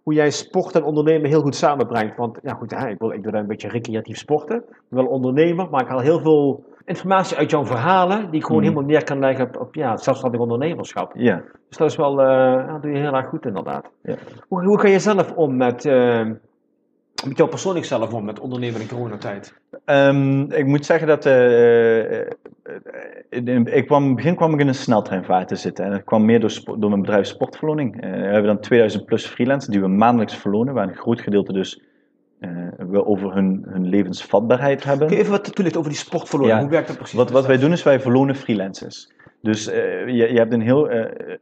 hoe jij sport en ondernemen heel goed samenbrengt. Want ja, goed, hè, ik, wil, ik doe dan een beetje recreatief sporten. Ik ben wel ondernemer, maar ik haal heel veel informatie uit jouw verhalen. Die ik gewoon Mhm. helemaal neer kan leggen op, op ja, het zelfstandig ondernemerschap. ja. Dus dat is wel, ja, dat doe je heel erg goed inderdaad. Ja. Hoe, hoe ga je zelf om met, met jouw persoonlijk zelf om met ondernemen in coronatijd? Ehm, ik moet zeggen dat eh, eh, eh, ik kwam, in het begin kwam ik in een sneltreinvaart te zitten. En dat kwam meer door, door mijn bedrijf Sportverloning. We hebben dan 2000 plus freelancers die we maandelijks verlonen, waar een groot gedeelte dus we over hun, hun levensvatbaarheid hebben. Kun je even wat toelichten over die sportverloren? Ja. Hoe werkt dat precies? Wat, wat wij doen is wij verlonen freelancers. Dus je, je hebt een heel.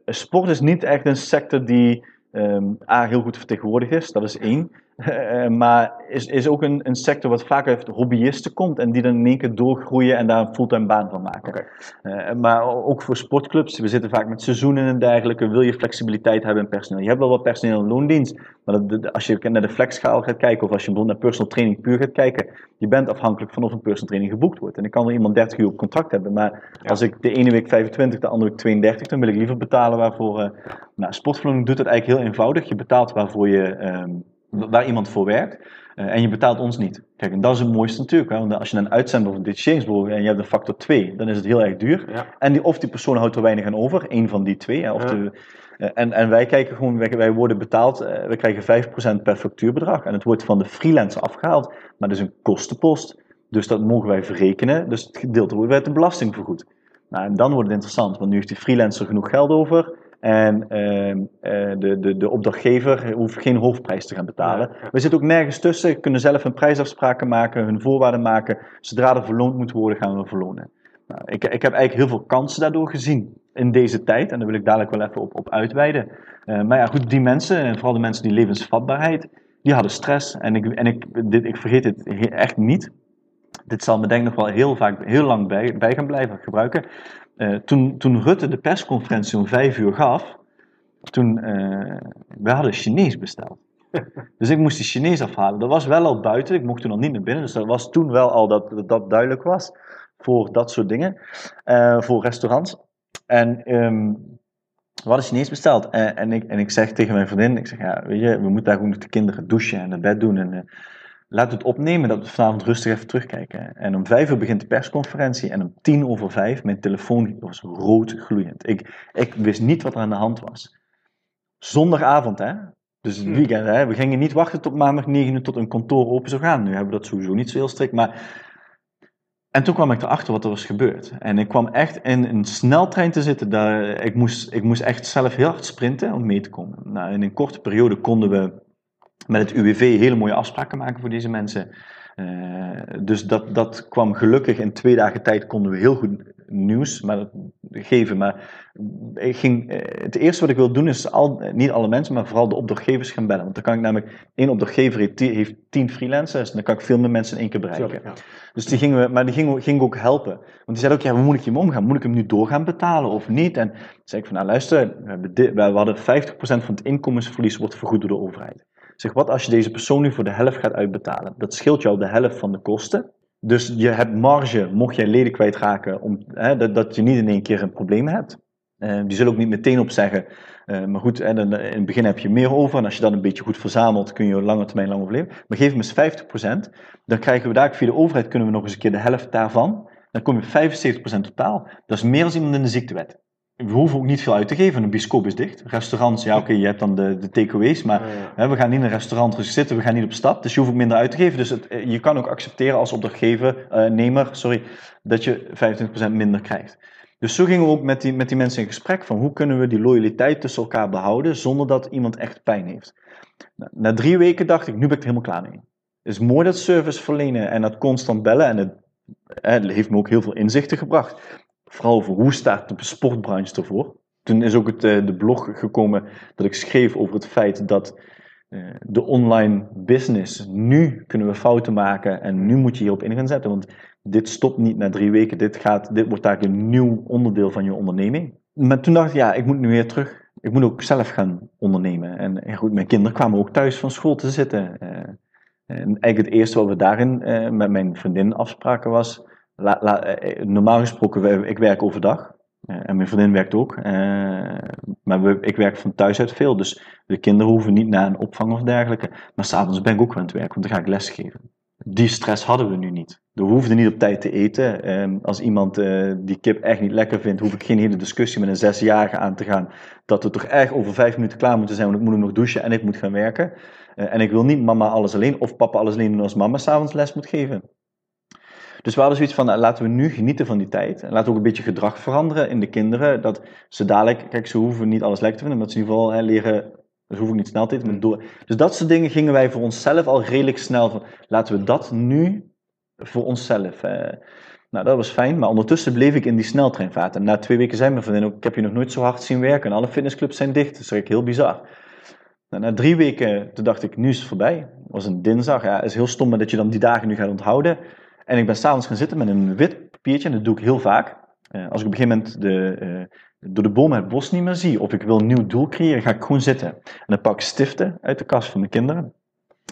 sport is niet echt een sector die ehm, A, heel goed vertegenwoordigd is, dat is één. Eh, maar is, is ook een, een sector wat vaak uit hobbyisten komt en die dan in één keer doorgroeien en daar een fulltime baan van maken. Eh, maar ook voor sportclubs, we zitten vaak met seizoenen en dergelijke, wil je flexibiliteit hebben in personeel. Je hebt wel wat personeel in loondienst, maar dat- dat- als je naar de flexschaal gaat kijken of als je bijvoorbeeld naar personal training puur gaat kijken, je bent afhankelijk van of een personal training geboekt wordt. En ik kan wel iemand 30 uur op contract hebben, maar Ja. als ik de ene week 25, de andere week 32, dan wil ik liever betalen waarvoor... eh nou, sportverloning doet het eigenlijk heel eenvoudig. Je betaalt waarvoor je, ehm, waar iemand voor werkt. Eh, en je betaalt ons niet. Kijk, en dat is het mooiste natuurlijk. Hè? Want als je dan uitzendt over een detacheringsbureau en je hebt een factor 2, dan is het heel erg duur. Ja. En die, of die persoon houdt er weinig aan over, één van die twee. Hè? Of Ja. de, eh, en, en wij kijken gewoon, wij, wij worden betaald, eh, we krijgen 5% per factuurbedrag. En het wordt van de freelancer afgehaald, maar dat is een kostenpost. Dus dat mogen wij verrekenen. Dus het gedeelte wordt uit de belasting vergoed. Nou, en dan wordt het interessant, want nu heeft die freelancer genoeg geld over. En ehm, eh, de, de, de opdrachtgever hoeft geen hoofdprijs te gaan betalen. Ja. We zitten ook nergens tussen, kunnen zelf hun prijsafspraken maken, hun voorwaarden maken. Zodra er verloond moet worden, gaan we verlonen. Nou, ik, ik heb eigenlijk heel veel kansen daardoor gezien in deze tijd. En daar wil ik dadelijk wel even op, op uitweiden. Eh, maar ja, goed, die mensen, en vooral de mensen die levensvatbaarheid, die hadden stress. En ik, en ik, dit, ik vergeet dit echt niet. Dit zal me denk ik nog wel heel vaak, heel lang bij, bij gaan blijven gebruiken. Eh, toen, toen Rutte de persconferentie om vijf uur gaf, toen, eh we hadden Chinees besteld. Dus ik moest die Chinees afhalen. Dat was wel al buiten, ik mocht toen nog niet naar binnen. Dus dat was toen wel al dat dat, dat duidelijk was voor dat soort dingen, eh, voor restaurants. En ehm, we hadden Chinees besteld. En, en, ik, en ik zeg tegen mijn vriendin, ik zeg, ja, weet je, we moeten daar gewoon nog de kinderen douchen en naar bed doen. En, we het opnemen dat we vanavond rustig even terugkijken. En om vijf uur begint de persconferentie en om tien over vijf, mijn telefoon was rood gloeiend. Ik, ik wist niet wat er aan de hand was. Zondagavond, hè? Dus het Hm. weekend, hè? We gingen niet wachten tot maandag 9 uur tot een kantoor open zou gaan. Nu hebben we dat sowieso niet zo heel strikt, maar... En toen kwam ik erachter wat er was gebeurd. En ik kwam echt in een sneltrein te zitten. Daar, ik, moest, ik moest echt zelf heel hard sprinten om mee te komen. Nou, in een korte periode konden we met het UWV hele mooie afspraken maken voor deze mensen. Eh, dus dat, dat kwam gelukkig in twee dagen tijd konden we heel goed nieuws maar, dat- geven. Maar ik ging, eh, het eerste wat ik wil doen is al, niet alle mensen, maar vooral de opdrachtgevers gaan bellen. Want dan kan ik namelijk, één opdrachtgever heeft, heeft tien freelancers en dan kan ik veel meer mensen in één keer bereiken. Ja. Dus die gingen we, maar die gingen, we ook helpen. Want die zeiden ook, ja, hoe moet ik hiermee omgaan? Moet ik hem nu door gaan betalen of niet? En zei ik van, nou luister, we, dit, we hadden 50% van het inkomensverlies wordt vergoed door de overheid. Zeg, wat als je deze persoon nu voor de helft gaat uitbetalen? Dat scheelt jou de helft van de kosten. Dus je hebt marge, mocht jij leden kwijtraken, om, hè, dat, dat je niet in één keer een probleem hebt. Eh, die zullen ook niet meteen opzeggen. Eh, maar goed, dan, in het begin heb je meer over. En als je dat een beetje goed verzamelt, kun je op lange termijn lang overleven. Maar geef hem eens 50%. Dan krijgen we daar via de overheid kunnen we nog eens een keer de helft daarvan. Dan kom je op 75% totaal. Dat is meer dan iemand in de ziektewet. We hoeven ook niet veel uit te geven. Een bioscoop is dicht. Restaurants, ja oké, je hebt dan de, de takeaways. Maar Ja, ja. hè, we gaan niet in een restaurant zitten, we gaan niet op stap. Dus je hoeft ook minder uit te geven. Dus het, eh, je kan ook accepteren als opdrachtgever, nemer, sorry, dat je 25% minder krijgt. Dus zo gingen we ook met die, met die mensen in gesprek van hoe kunnen we die loyaliteit tussen elkaar behouden zonder dat iemand echt pijn heeft. Nou, na drie weken dacht ik, nu ben ik er helemaal klaar mee. Het is mooi dat service verlenen en dat constant bellen en het, het heeft me ook heel veel inzichten gebracht. Vooral over hoe staat de sportbranche ervoor. Toen is ook het, eh, de blog gekomen dat ik schreef over het feit dat eh, de online business, nu kunnen we fouten maken en nu moet je hierop in gaan zetten. Want dit stopt niet na drie weken, dit, gaat, dit wordt eigenlijk een nieuw onderdeel van je onderneming. Maar toen dacht ik, ja, ik moet nu weer terug. Ik moet ook zelf gaan ondernemen. En ja, goed, mijn kinderen kwamen ook thuis van school te zitten. Eh, en eigenlijk het eerste wat we daarin eh, met mijn vriendin afspraken was, la- la- eh, normaal gesproken, ik werk overdag. Eh, en mijn vriendin werkt ook. eh, maar ik werk van thuis uit veel. Dus de kinderen hoeven niet naar een opvang of dergelijke. Maar s'avonds ben ik ook aan het werk, want dan ga ik lesgeven. Die stress hadden we nu niet. We hoefden niet op tijd te eten. Ehm, als iemand eh, die kip echt niet lekker vindt, hoef ik geen hele discussie met een zesjarige aan te gaan. Dat we toch echt over vijf minuten klaar moeten zijn, want ik moet nog douchen en ik moet gaan werken. Eh, en ik wil niet mama alles alleen of papa alles alleen doen als mama s'avonds les moet geven. Dus we hadden zoiets van, nou, laten we nu genieten van die tijd. En laten we ook een beetje gedrag veranderen in de kinderen. Dat ze dadelijk, kijk, ze hoeven niet alles lekker te vinden, maar ze in ieder geval hè, leren, ze hoeven niet snel te eten, maar door. Dus dat soort dingen gingen wij voor onszelf al redelijk snel van, laten we dat nu voor onszelf. eh. nou, dat was fijn, maar ondertussen bleef ik in die sneltreinvaart. En na twee weken zei mijn vriendin ook, ik heb je nog nooit zo hard zien werken. En alle fitnessclubs zijn dicht. Dat is eigenlijk heel bizar. Nou, na drie weken, toen dacht ik, nu is het voorbij. Het was een dinsdag. Ja, het is heel stom maar dat je dan die dagen nu gaat onthouden. En ik ben s'avonds gaan zitten met een wit papiertje, en dat doe ik heel vaak. Eh, als ik op een gegeven moment de, eh, door de bomen het bos niet meer zie, of ik wil een nieuw doel creëren, ga ik gewoon zitten. En dan pak ik stiften uit de kast van mijn kinderen.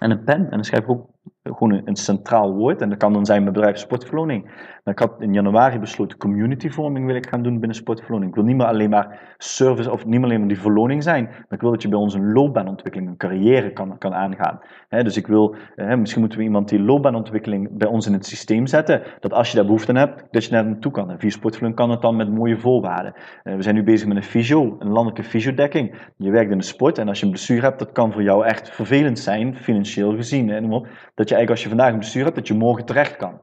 En een pen, en dan schrijf ik ook gewoon een, centraal woord. En dat kan dan zijn mijn bedrijf Sportverloning. Maar ik had in januari besloten communityvorming wil ik gaan doen binnen Sportverloning. Ik wil niet meer alleen maar service of niet meer alleen maar die verloning zijn. Maar ik wil dat je bij ons een loopbaanontwikkeling, een carrière kan, kan aangaan. dus ik wil, misschien moeten we iemand die loopbaanontwikkeling bij ons in het systeem zetten. Dat als je daar behoefte aan hebt, dat je naar naartoe kan. En via Sportverloning kan het dan met mooie voorwaarden. we zijn nu bezig met een fysio, een landelijke fysiodekking. Je werkt in de sport en als je een blessure hebt, dat kan voor jou echt vervelend zijn, financieel gezien. Hè, dat je eigenlijk als je vandaag een blessure hebt, dat je morgen terecht kan.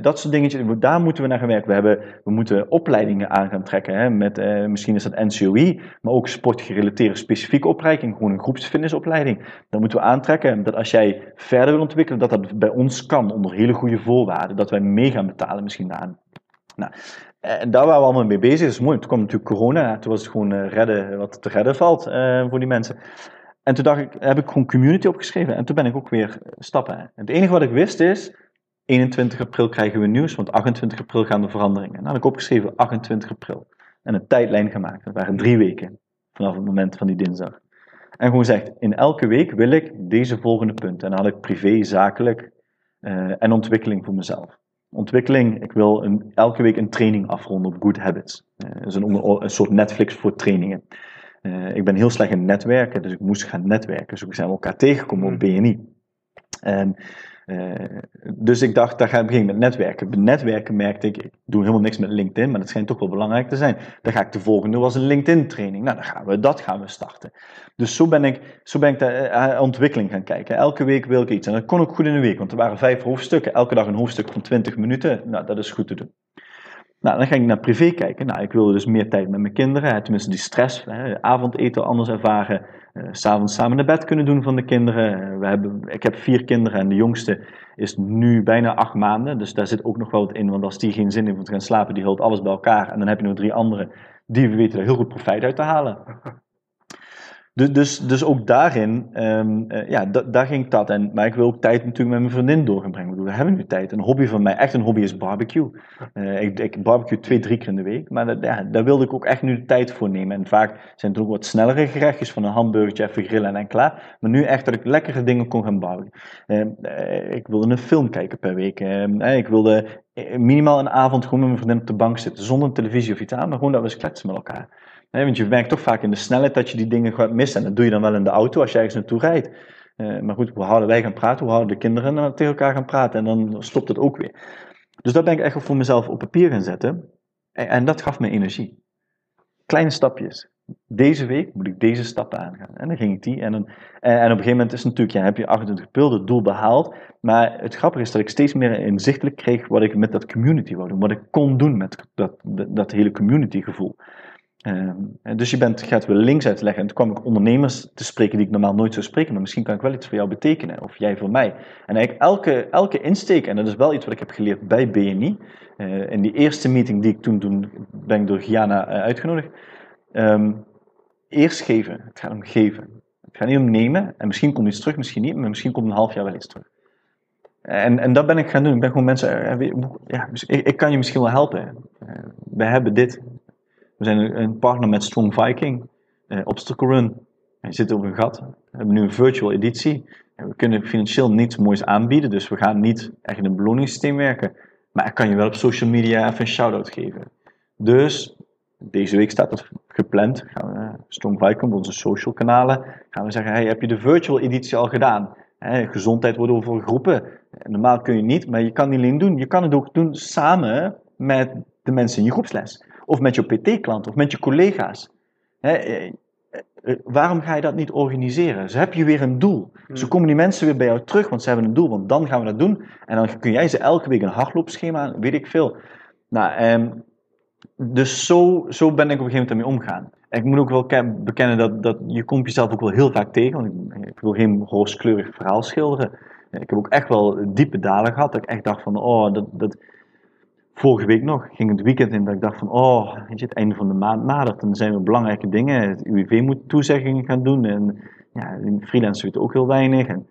dat soort dingetjes, daar moeten we naar gaan werken. We, hebben, we moeten opleidingen aan gaan trekken. met, eh, misschien is dat NCOI, maar ook sportgerelateerde specifieke opleiding, gewoon een groepsfitnessopleiding. Dan moeten we aantrekken dat als jij verder wil ontwikkelen, dat dat bij ons kan onder hele goede voorwaarden. Dat wij mee gaan betalen misschien aan. Nou, en daar waren we allemaal mee bezig. Dat is mooi. Toen kwam natuurlijk corona. Toen was het gewoon uh, redden wat te redden valt uh, voor die mensen. En toen dacht ik, heb ik gewoon community opgeschreven. En toen ben ik ook weer stappen. En het enige wat ik wist is, 21 april krijgen we nieuws, want 28 april gaan de veranderingen. En dan had ik opgeschreven 28 april. En een tijdlijn gemaakt. Dat waren drie weken vanaf het moment van die dinsdag. En gewoon gezegd, in elke week wil ik deze volgende punten. En dan had ik privé, zakelijk uh, en ontwikkeling voor mezelf. Ontwikkeling, ik wil een, elke week een training afronden op good habits. Uh, dat is een soort Netflix voor trainingen. Uh, ik ben heel slecht in netwerken, dus ik moest gaan netwerken. Dus we zijn elkaar tegengekomen op hmm. BNI. En, uh, dus ik dacht, daar ga ik beginnen met netwerken. Met netwerken merkte ik, ik doe helemaal niks met LinkedIn, maar dat schijnt toch wel belangrijk te zijn. Dan ga ik de volgende was een LinkedIn training. Nou, dan gaan we, dat gaan we starten. Dus zo ben ik, zo ben ik de uh, ontwikkeling gaan kijken. Elke week wil ik iets. En dat kon ook goed in een week, want er waren vijf hoofdstukken. Elke dag een hoofdstuk van 20 minuten. Nou, dat is goed te doen. Nou, dan ging ik naar privé kijken. Nou, ik wilde dus meer tijd met mijn kinderen. Tenminste, die stress, hè, avondeten anders ervaren. Uh, S'avonds samen naar bed kunnen doen van de kinderen. Uh, we hebben, ik heb vier kinderen en de jongste is nu bijna acht maanden. Dus daar zit ook nog wel wat in. Want als die geen zin heeft om te gaan slapen, die houdt alles bij elkaar. En dan heb je nog drie anderen die we weten er heel goed profijt uit te halen. Dus, dus, dus ook daarin, um, uh, ja, daar ging dat. En, maar ik wil ook tijd natuurlijk met mijn vriendin door gaan brengen. We hebben nu tijd. Een hobby van mij, echt een hobby, is barbecue. Uh, ik, ik barbecue twee, drie keer in de week. Maar dat, ja, daar wilde ik ook echt nu de tijd voor nemen. En vaak zijn het ook wat snellere gerechtjes van een hamburgertje, even grillen en klaar. Maar nu echt dat ik lekkere dingen kon gaan barbecuen. Uh, ik wilde een film kijken per week. Ehm, ik wilde minimaal een avond gewoon met mijn vriendin op de bank zitten. Zonder televisie of iets aan, maar gewoon dat we eens kletsen met elkaar want je merkt toch vaak in de snelheid dat je die dingen gaat missen. En dat doe je dan wel in de auto als je ergens naartoe rijdt. Uh, maar goed, hoe harder wij gaan praten, hoe harder de kinderen tegen elkaar gaan praten. En dan stopt het ook weer. Dus dat ben ik echt voor mezelf op papier gaan zetten. En, en dat gaf me energie. Kleine stapjes. Deze week moet ik deze stappen aangaan. En dan ging ik die. En, dan, en, op een gegeven moment is natuurlijk, ja, heb je 28 pil, doel behaald. Maar het grappige is dat ik steeds meer inzichtelijk kreeg wat ik met dat community wou doen. Wat ik kon doen met dat, dat, dat hele community gevoel. Uh, dus je bent, gaat weer links uitleggen. En toen kwam ik ondernemers te spreken die ik normaal nooit zou spreken. Maar misschien kan ik wel iets voor jou betekenen. Of jij voor mij. En eigenlijk elke, elke insteek, en dat is wel iets wat ik heb geleerd bij BNI. Uh, eh, in die eerste meeting die ik toen, toen ben ik door Giana uh, uitgenodigd. Um, eerst geven. Het gaat om geven. Het gaat niet om nemen. En misschien komt iets terug, misschien niet. Maar misschien komt een half jaar wel iets terug. En, en dat ben ik gaan doen. Ik ben gewoon mensen, eh, ja, ik, ik kan je misschien wel helpen. we hebben dit, we zijn een partner met Strong Viking, uh, Obstacle Run. Je zit op een gat. We hebben nu een virtual editie. En we kunnen financieel niets moois aanbieden, dus we gaan niet echt in een beloningssysteem werken. Maar ik kan je wel op social media even een shout-out geven. Dus deze week staat dat gepland. Gaan we, Strong Viking, onze social kanalen, gaan we zeggen: hey, heb je de virtual editie al gedaan? gezondheid wordt over groepen. Normaal kun je niet, maar je kan niet alleen doen. Je kan het ook doen samen met de mensen in je groepsles. Of met je PT-klant, of met je collega's. Eh, eh, waarom ga je dat niet organiseren? Ze heb je weer een doel. Hmm. Zo komen die mensen weer bij jou terug, want ze hebben een doel, want dan gaan we dat doen. En dan kun jij ze elke week een hardloopschema, weet ik veel. Nou, ehm, dus zo, zo ben ik op een gegeven moment ermee omgaan. ik moet ook wel bekennen dat, dat je komt jezelf ook wel heel vaak tegen. Want ik, ik wil geen rooskleurig verhaal schilderen. Ik heb ook echt wel diepe dalen gehad. Dat ik echt dacht van, oh, dat, dat, vorige week nog ging het weekend in dat ik dacht van, oh, weet je, het einde van de maand nadert. En er zijn weer belangrijke dingen. Het UWV moet toezeggingen gaan doen. En ja, freelancers weten ook heel weinig. En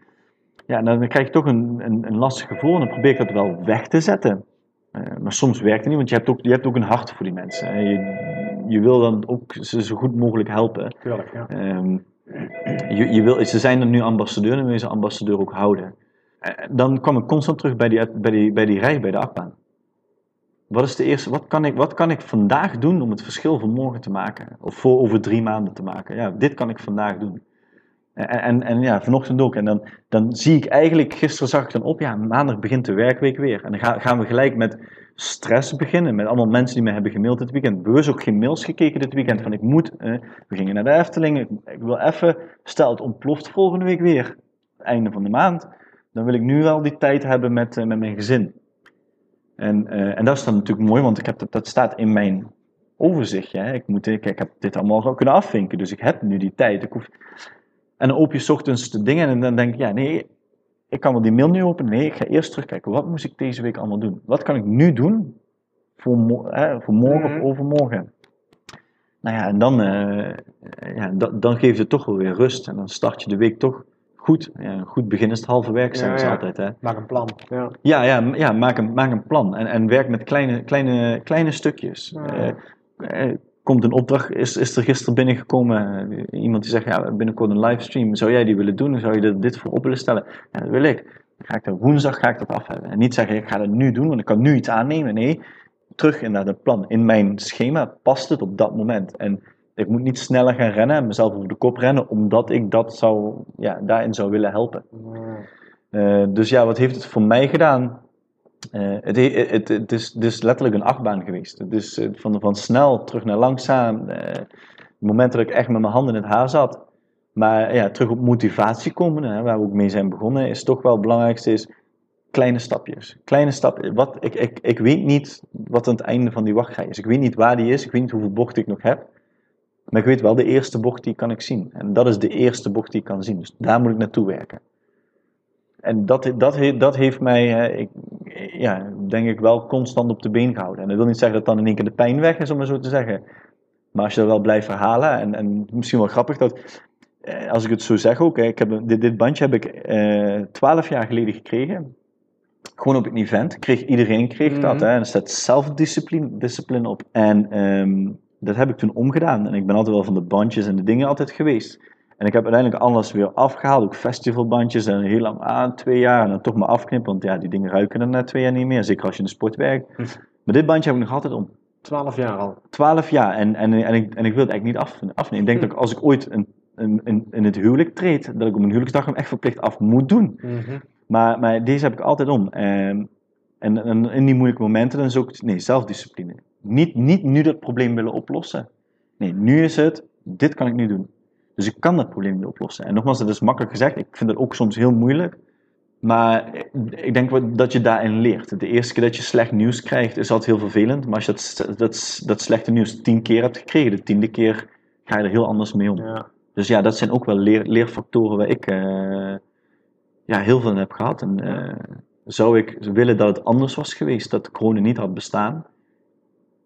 ja, dan krijg je toch een, een, een lastig gevoel. En dan probeer ik dat wel weg te zetten. Uh, maar soms werkt het niet, want je hebt ook, je hebt ook een hart voor die mensen. Je, je wil dan ook ze zo goed mogelijk helpen. Tuurlijk, ja. Um, je, je wil, ze zijn er nu ambassadeur en wil je ze ambassadeur ook houden. eh, dan kwam ik constant terug bij die, bij die, bij die rij bij de achtbaan. Wat is de eerste, wat kan, ik, wat kan ik vandaag doen om het verschil van morgen te maken? Of voor over drie maanden te maken? Ja, dit kan ik vandaag doen. En, en, en ja, vanochtend ook. En dan, dan zie ik eigenlijk, gisteren zag ik dan op, ja, maandag begint de werkweek weer. En dan gaan we gelijk met stress beginnen. Met allemaal mensen die me hebben gemaild dit weekend. Bewust ook geen mails gekeken dit weekend. Van ik moet, we gingen naar de Efteling. Ik, ik, wil even, stel het ontploft volgende week weer. Einde van de maand. Dan wil ik nu wel die tijd hebben met, uh, met mijn gezin. En, uh, en dat is dan natuurlijk mooi, want ik heb dat, dat staat in mijn overzichtje. Hè. Ik, moet, ik, ik heb dit allemaal kunnen afvinken. Dus ik heb nu die tijd. Ik hoef... En dan open je ochtends de dingen en dan denk ik, ja nee, ik kan wel die mail nu openen. Nee, ik ga eerst terugkijken. Wat moest ik deze week allemaal doen? Wat kan ik nu doen voor, mo hè, voor morgen of mhm. overmorgen? Nou ja, en dan, uh, ja, dan geeft het toch wel weer rust. En dan start je de week toch goed. Ja, goed begin is het halve werk, ze altijd. Hè? Maak een plan. Ja, ja, ja, ja maak, een, maak een plan. En, en werk met kleine, kleine, kleine stukjes. Uh, uh, komt een opdracht, is, is er gisteren binnengekomen, uh, iemand die zegt, ja, binnenkort een livestream, zou jij die willen doen? Zou je dit voor op willen stellen? Ja, dat wil ik. Dan ga ik dat woensdag ga ik dat af hebben. En niet zeggen, ik ga dat nu doen, want ik kan nu iets aannemen. Nee, terug in naar het plan. In mijn schema past het op dat moment. En ik moet niet sneller gaan rennen en mezelf over de kop rennen, omdat ik dat zou, ja, daarin zou willen helpen. Uh, dus ja, wat heeft het voor mij gedaan? Uh, het, het, het, is, het, is, letterlijk een achtbaan geweest. Het is uh, van, van snel terug naar langzaam. het moment dat ik echt met mijn handen in het haar zat. Maar ja, terug op motivatie komen, hè, waar we ook mee zijn begonnen, is toch wel het belangrijkste is kleine stapjes. Kleine stapjes. Wat, ik, ik, ik weet niet wat aan het einde van die wachtrij is. Ik weet niet waar die is. Ik weet niet hoeveel bochten ik nog heb. Maar ik weet wel, de eerste bocht die kan ik zien. En dat is de eerste bocht die ik kan zien. Dus daar moet ik naartoe werken. En dat, dat, dat heeft mij, ik, ja, denk ik, wel constant op de been gehouden. En dat wil niet zeggen dat dan in één keer de pijn weg is, om maar zo te zeggen. Maar als je dat wel blijft verhalen, en, en misschien wel grappig dat, eh, als ik het zo zeg ook, ik heb, dit, dit bandje heb ik eh, twaalf jaar geleden gekregen. Gewoon op een event. Kreeg, iedereen kreeg dat. Mhm. Hè, en er staat zelfdiscipline discipline op. En um, dat heb ik toen omgedaan. En ik ben altijd wel van de bandjes en de dingen altijd geweest. En ik heb uiteindelijk alles weer afgehaald, ook festivalbandjes en heel lang aan, twee jaar, en dan toch maar afknippen, want ja, die dingen ruiken dan na twee jaar niet meer, zeker als je in de sport werkt. Hm. Maar dit bandje heb ik nog altijd om. Twaalf jaar al. Twaalf jaar, en, en, en, ik, en ik wil het eigenlijk niet af, afnemen. Ik denk hm. dat als ik ooit een, een, een, in het huwelijk treed, dat ik op mijn huwelijksdag hem echt verplicht af moet doen. Mhm. maar, maar deze heb ik altijd om. En, en, en in die moeilijke momenten, dan is ook, nee, zelfdiscipline. Niet, niet nu dat probleem willen oplossen. Nee, nu is het, dit kan ik nu doen. Dus ik kan dat probleem niet oplossen. En nogmaals, dat is makkelijk gezegd. Ik vind het ook soms heel moeilijk. Maar ik denk dat je daarin leert. De eerste keer dat je slecht nieuws krijgt, is altijd heel vervelend. Maar als je dat, dat, dat slechte nieuws tien keer hebt gekregen, de tiende keer ga je er heel anders mee om. Ja. Dus ja, dat zijn ook wel leer, leerfactoren waar ik uh, ja, heel veel in heb gehad. En uh, zou ik willen dat het anders was geweest, dat corona niet had bestaan,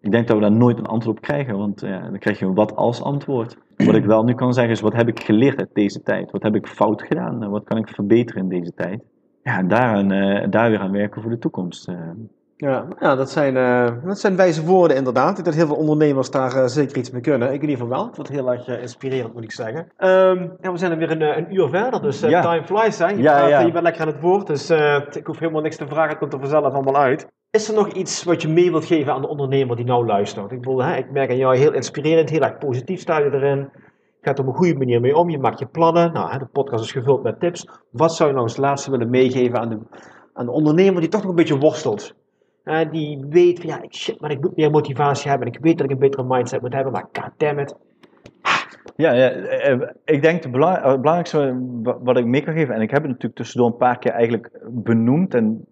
ik denk dat we daar nooit een antwoord op krijgen, want ja, dan krijg je een wat als antwoord. Wat ik wel nu kan zeggen is, wat heb ik geleerd uit deze tijd? Wat heb ik fout gedaan? Wat kan ik verbeteren in deze tijd? Ja, daar, uh, daar weer aan werken voor de toekomst. Ja, ja dat, zijn, uh, dat zijn wijze woorden inderdaad. Ik denk dat heel veel ondernemers daar zeker iets mee kunnen. Ik in ieder geval wel. Het wordt heel erg inspirerend, moet ik zeggen. Um, ja, we zijn er weer een, een uur verder, dus ja. time flies. Hè? Je, ja, praat, je bent lekker aan het woord, dus ik hoef helemaal niks te vragen. Het komt er vanzelf allemaal uit. Is er nog iets wat je mee wilt geven aan de ondernemer die nou luistert? Ik, bedoel, hè, ik merk aan jou heel inspirerend, heel erg positief sta je erin. Je gaat er op een goede manier mee om, je maakt je plannen. Nou, hè, de podcast is gevuld met tips. Wat zou je nou als laatste willen meegeven aan de, aan de ondernemer die toch nog een beetje worstelt? Uh, die weet van ja, shit, maar ik moet meer motivatie hebben en ik weet dat ik een betere mindset moet hebben, maar goddammit. Ja, ja, eh, ik denk het belangrijkste wat ik mee kan geven, en ik heb het natuurlijk tussendoor een paar keer eigenlijk benoemd, en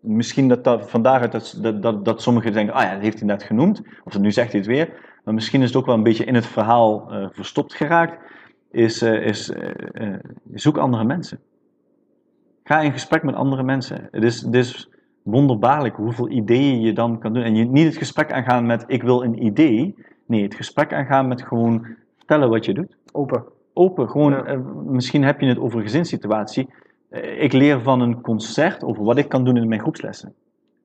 misschien dat, dat vandaag dat, dat, dat, sommigen denken, ah ja, dat heeft hij net genoemd, of nu zegt hij het weer, maar misschien is het ook wel een beetje in het verhaal verstopt geraakt, is, is zoek andere mensen. Ga in gesprek met andere mensen. Het is, het is wonderbaarlijk hoeveel ideeën je dan kan doen. En je niet het gesprek aangaan met ik wil een idee. Nee, het gesprek aangaan met gewoon vertellen wat je doet. Open. Open. Gewoon, misschien heb je het over een gezinssituatie. Eh, ik leer van een concert over wat ik kan doen in mijn groepslessen.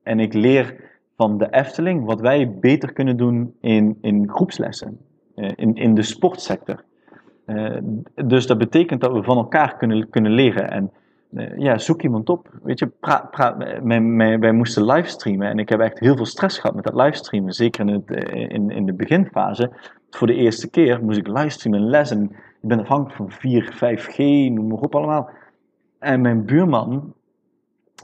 En ik leer van de Efteling wat wij beter kunnen doen in, in groepslessen, eh, in, in de sportsector. Dus dat betekent dat we van elkaar kunnen, kunnen leren. En eh, ja, zoek iemand op. Weet je, praat, praat, wij moesten livestreamen en ik heb echt heel veel stress gehad met dat livestreamen. Zeker in, het, eh, in, in de beginfase. Voor de eerste keer moest ik livestreamen, les en ik ben afhankelijk van 4, 5G, noem maar op allemaal. En mijn buurman,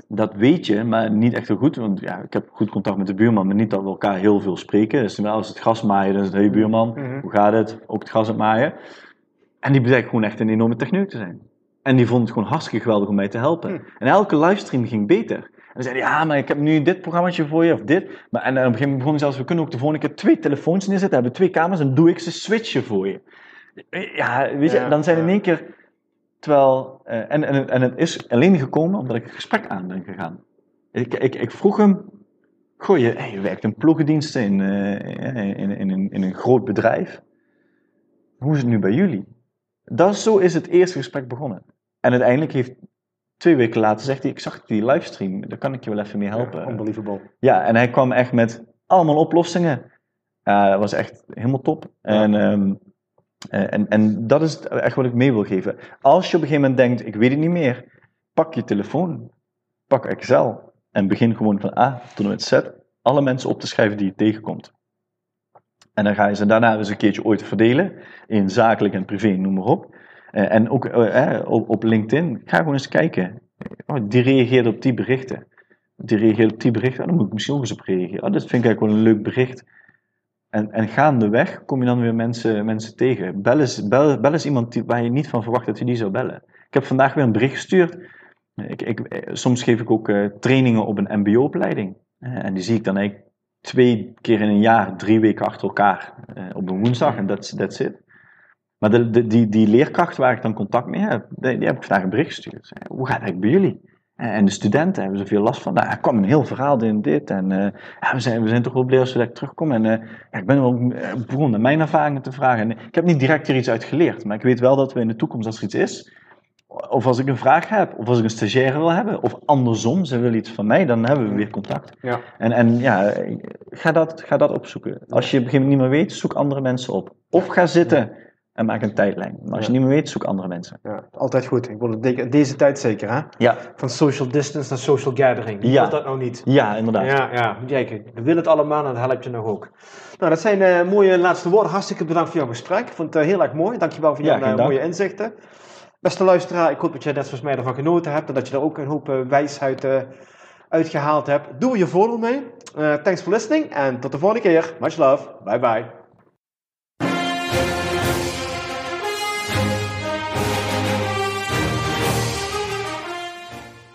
dat weet je, maar niet echt zo goed. Want ja, ik heb goed contact met de buurman, maar niet dat we elkaar heel veel spreken. Dus als het gras maaien, dan is het, hey buurman, mhm. hoe gaat het? Ook het gras aan het maaien. En die bleek gewoon echt een enorme techneut te zijn. En die vond het gewoon hartstikke geweldig om mij te helpen. Hm. En elke livestream ging beter. En ze zeiden, ja, maar ik heb nu dit programmaatje voor je, of dit. Maar, en, op een gegeven moment begon zelfs, we kunnen ook de volgende keer twee telefoons neerzetten, hebben twee kamers, en doe ik ze switchen voor je. Ja, weet je, dan zijn in één keer, terwijl, uh, en, en, en het is alleen gekomen omdat ik een gesprek aan ben gegaan. Ik, ik, ik vroeg hem, goh, je, hey, je werkt in ploegendiensten in, uh, in, in, in, in een groot bedrijf. Hoe is het nu bij jullie? Dat, zo is het eerste gesprek begonnen. En uiteindelijk heeft twee weken later zegt hij, ik zag die livestream, daar kan ik je wel even mee helpen. Ja, unbelievable. Ja, en hij kwam echt met allemaal oplossingen. Uh, dat was echt helemaal top. En, um, en, en dat is echt wat ik mee wil geven. Als je op een gegeven moment denkt, ik weet het niet meer, pak je telefoon, pak Excel en begin gewoon van A tot en met Z alle mensen op te schrijven die je tegenkomt. En dan ga je ze daarna eens een keertje ooit verdelen in zakelijk en privé, noem maar op. Eh, en ook eh, op, op, LinkedIn, ga gewoon eens kijken. Oh, die reageert op die berichten. Die reageert op die berichten, oh, dan moet ik misschien ook eens op reageren. Oh, dat vind ik eigenlijk wel een leuk bericht. En, en gaandeweg kom je dan weer mensen, mensen tegen. Bel eens, bel, bel iemand die, waar je niet van verwacht dat je die zou bellen. Ik heb vandaag weer een bericht gestuurd. Ik, ik, eh, soms geef ik ook trainingen op een MBO-opleiding. en die zie ik dan eigenlijk twee keer in een jaar, drie weken achter elkaar op een woensdag. En that's, that's it. Maar de, de, die, die leerkracht waar ik dan contact mee heb, die, die heb ik vandaag een bericht gestuurd. Hoe gaat het bij jullie? En de studenten hebben zoveel last van. Nou, er kwam een heel verhaal in dit. En uh, ja, we, zijn, we zijn toch wel blij als we direct terugkomen. En uh, ja, ik ben ook eh, begonnen mijn ervaringen te vragen. En ik heb niet direct er iets uit geleerd. Maar ik weet wel dat we in de toekomst, als er iets is, of als ik een vraag heb, of als ik een stagiaire wil hebben, of andersom, ze willen iets van mij, dan hebben we weer contact. Ja. En, en ja, ga dat, ga dat opzoeken. Als je op een gegeven moment niet meer weet, zoek andere mensen op. Of ga zitten en maak een tijdlijn. Maar als je niet meer weet, zoek andere mensen. Ja, altijd goed. Ik wil het deze tijd zeker, hè? Ja. Van social distance naar social gathering. Wie ja. dat nou niet? Ja, inderdaad. Ja, ja. Kijken, we willen het allemaal en dat helpt je nog ook. Nou, dat zijn uh, mooie laatste woorden. Hartstikke bedankt voor jouw gesprek. Ik vond het uh, heel erg mooi. Dankjewel voor jouw uh, mooie inzichten. Beste luisteraar, ik hoop dat je net zoals mij ervan genoten hebt en dat je er ook een hoop wijsheid uitgehaald hebt. Doe je voordeel mee. thanks for listening en tot de volgende keer. Much love. Bye bye.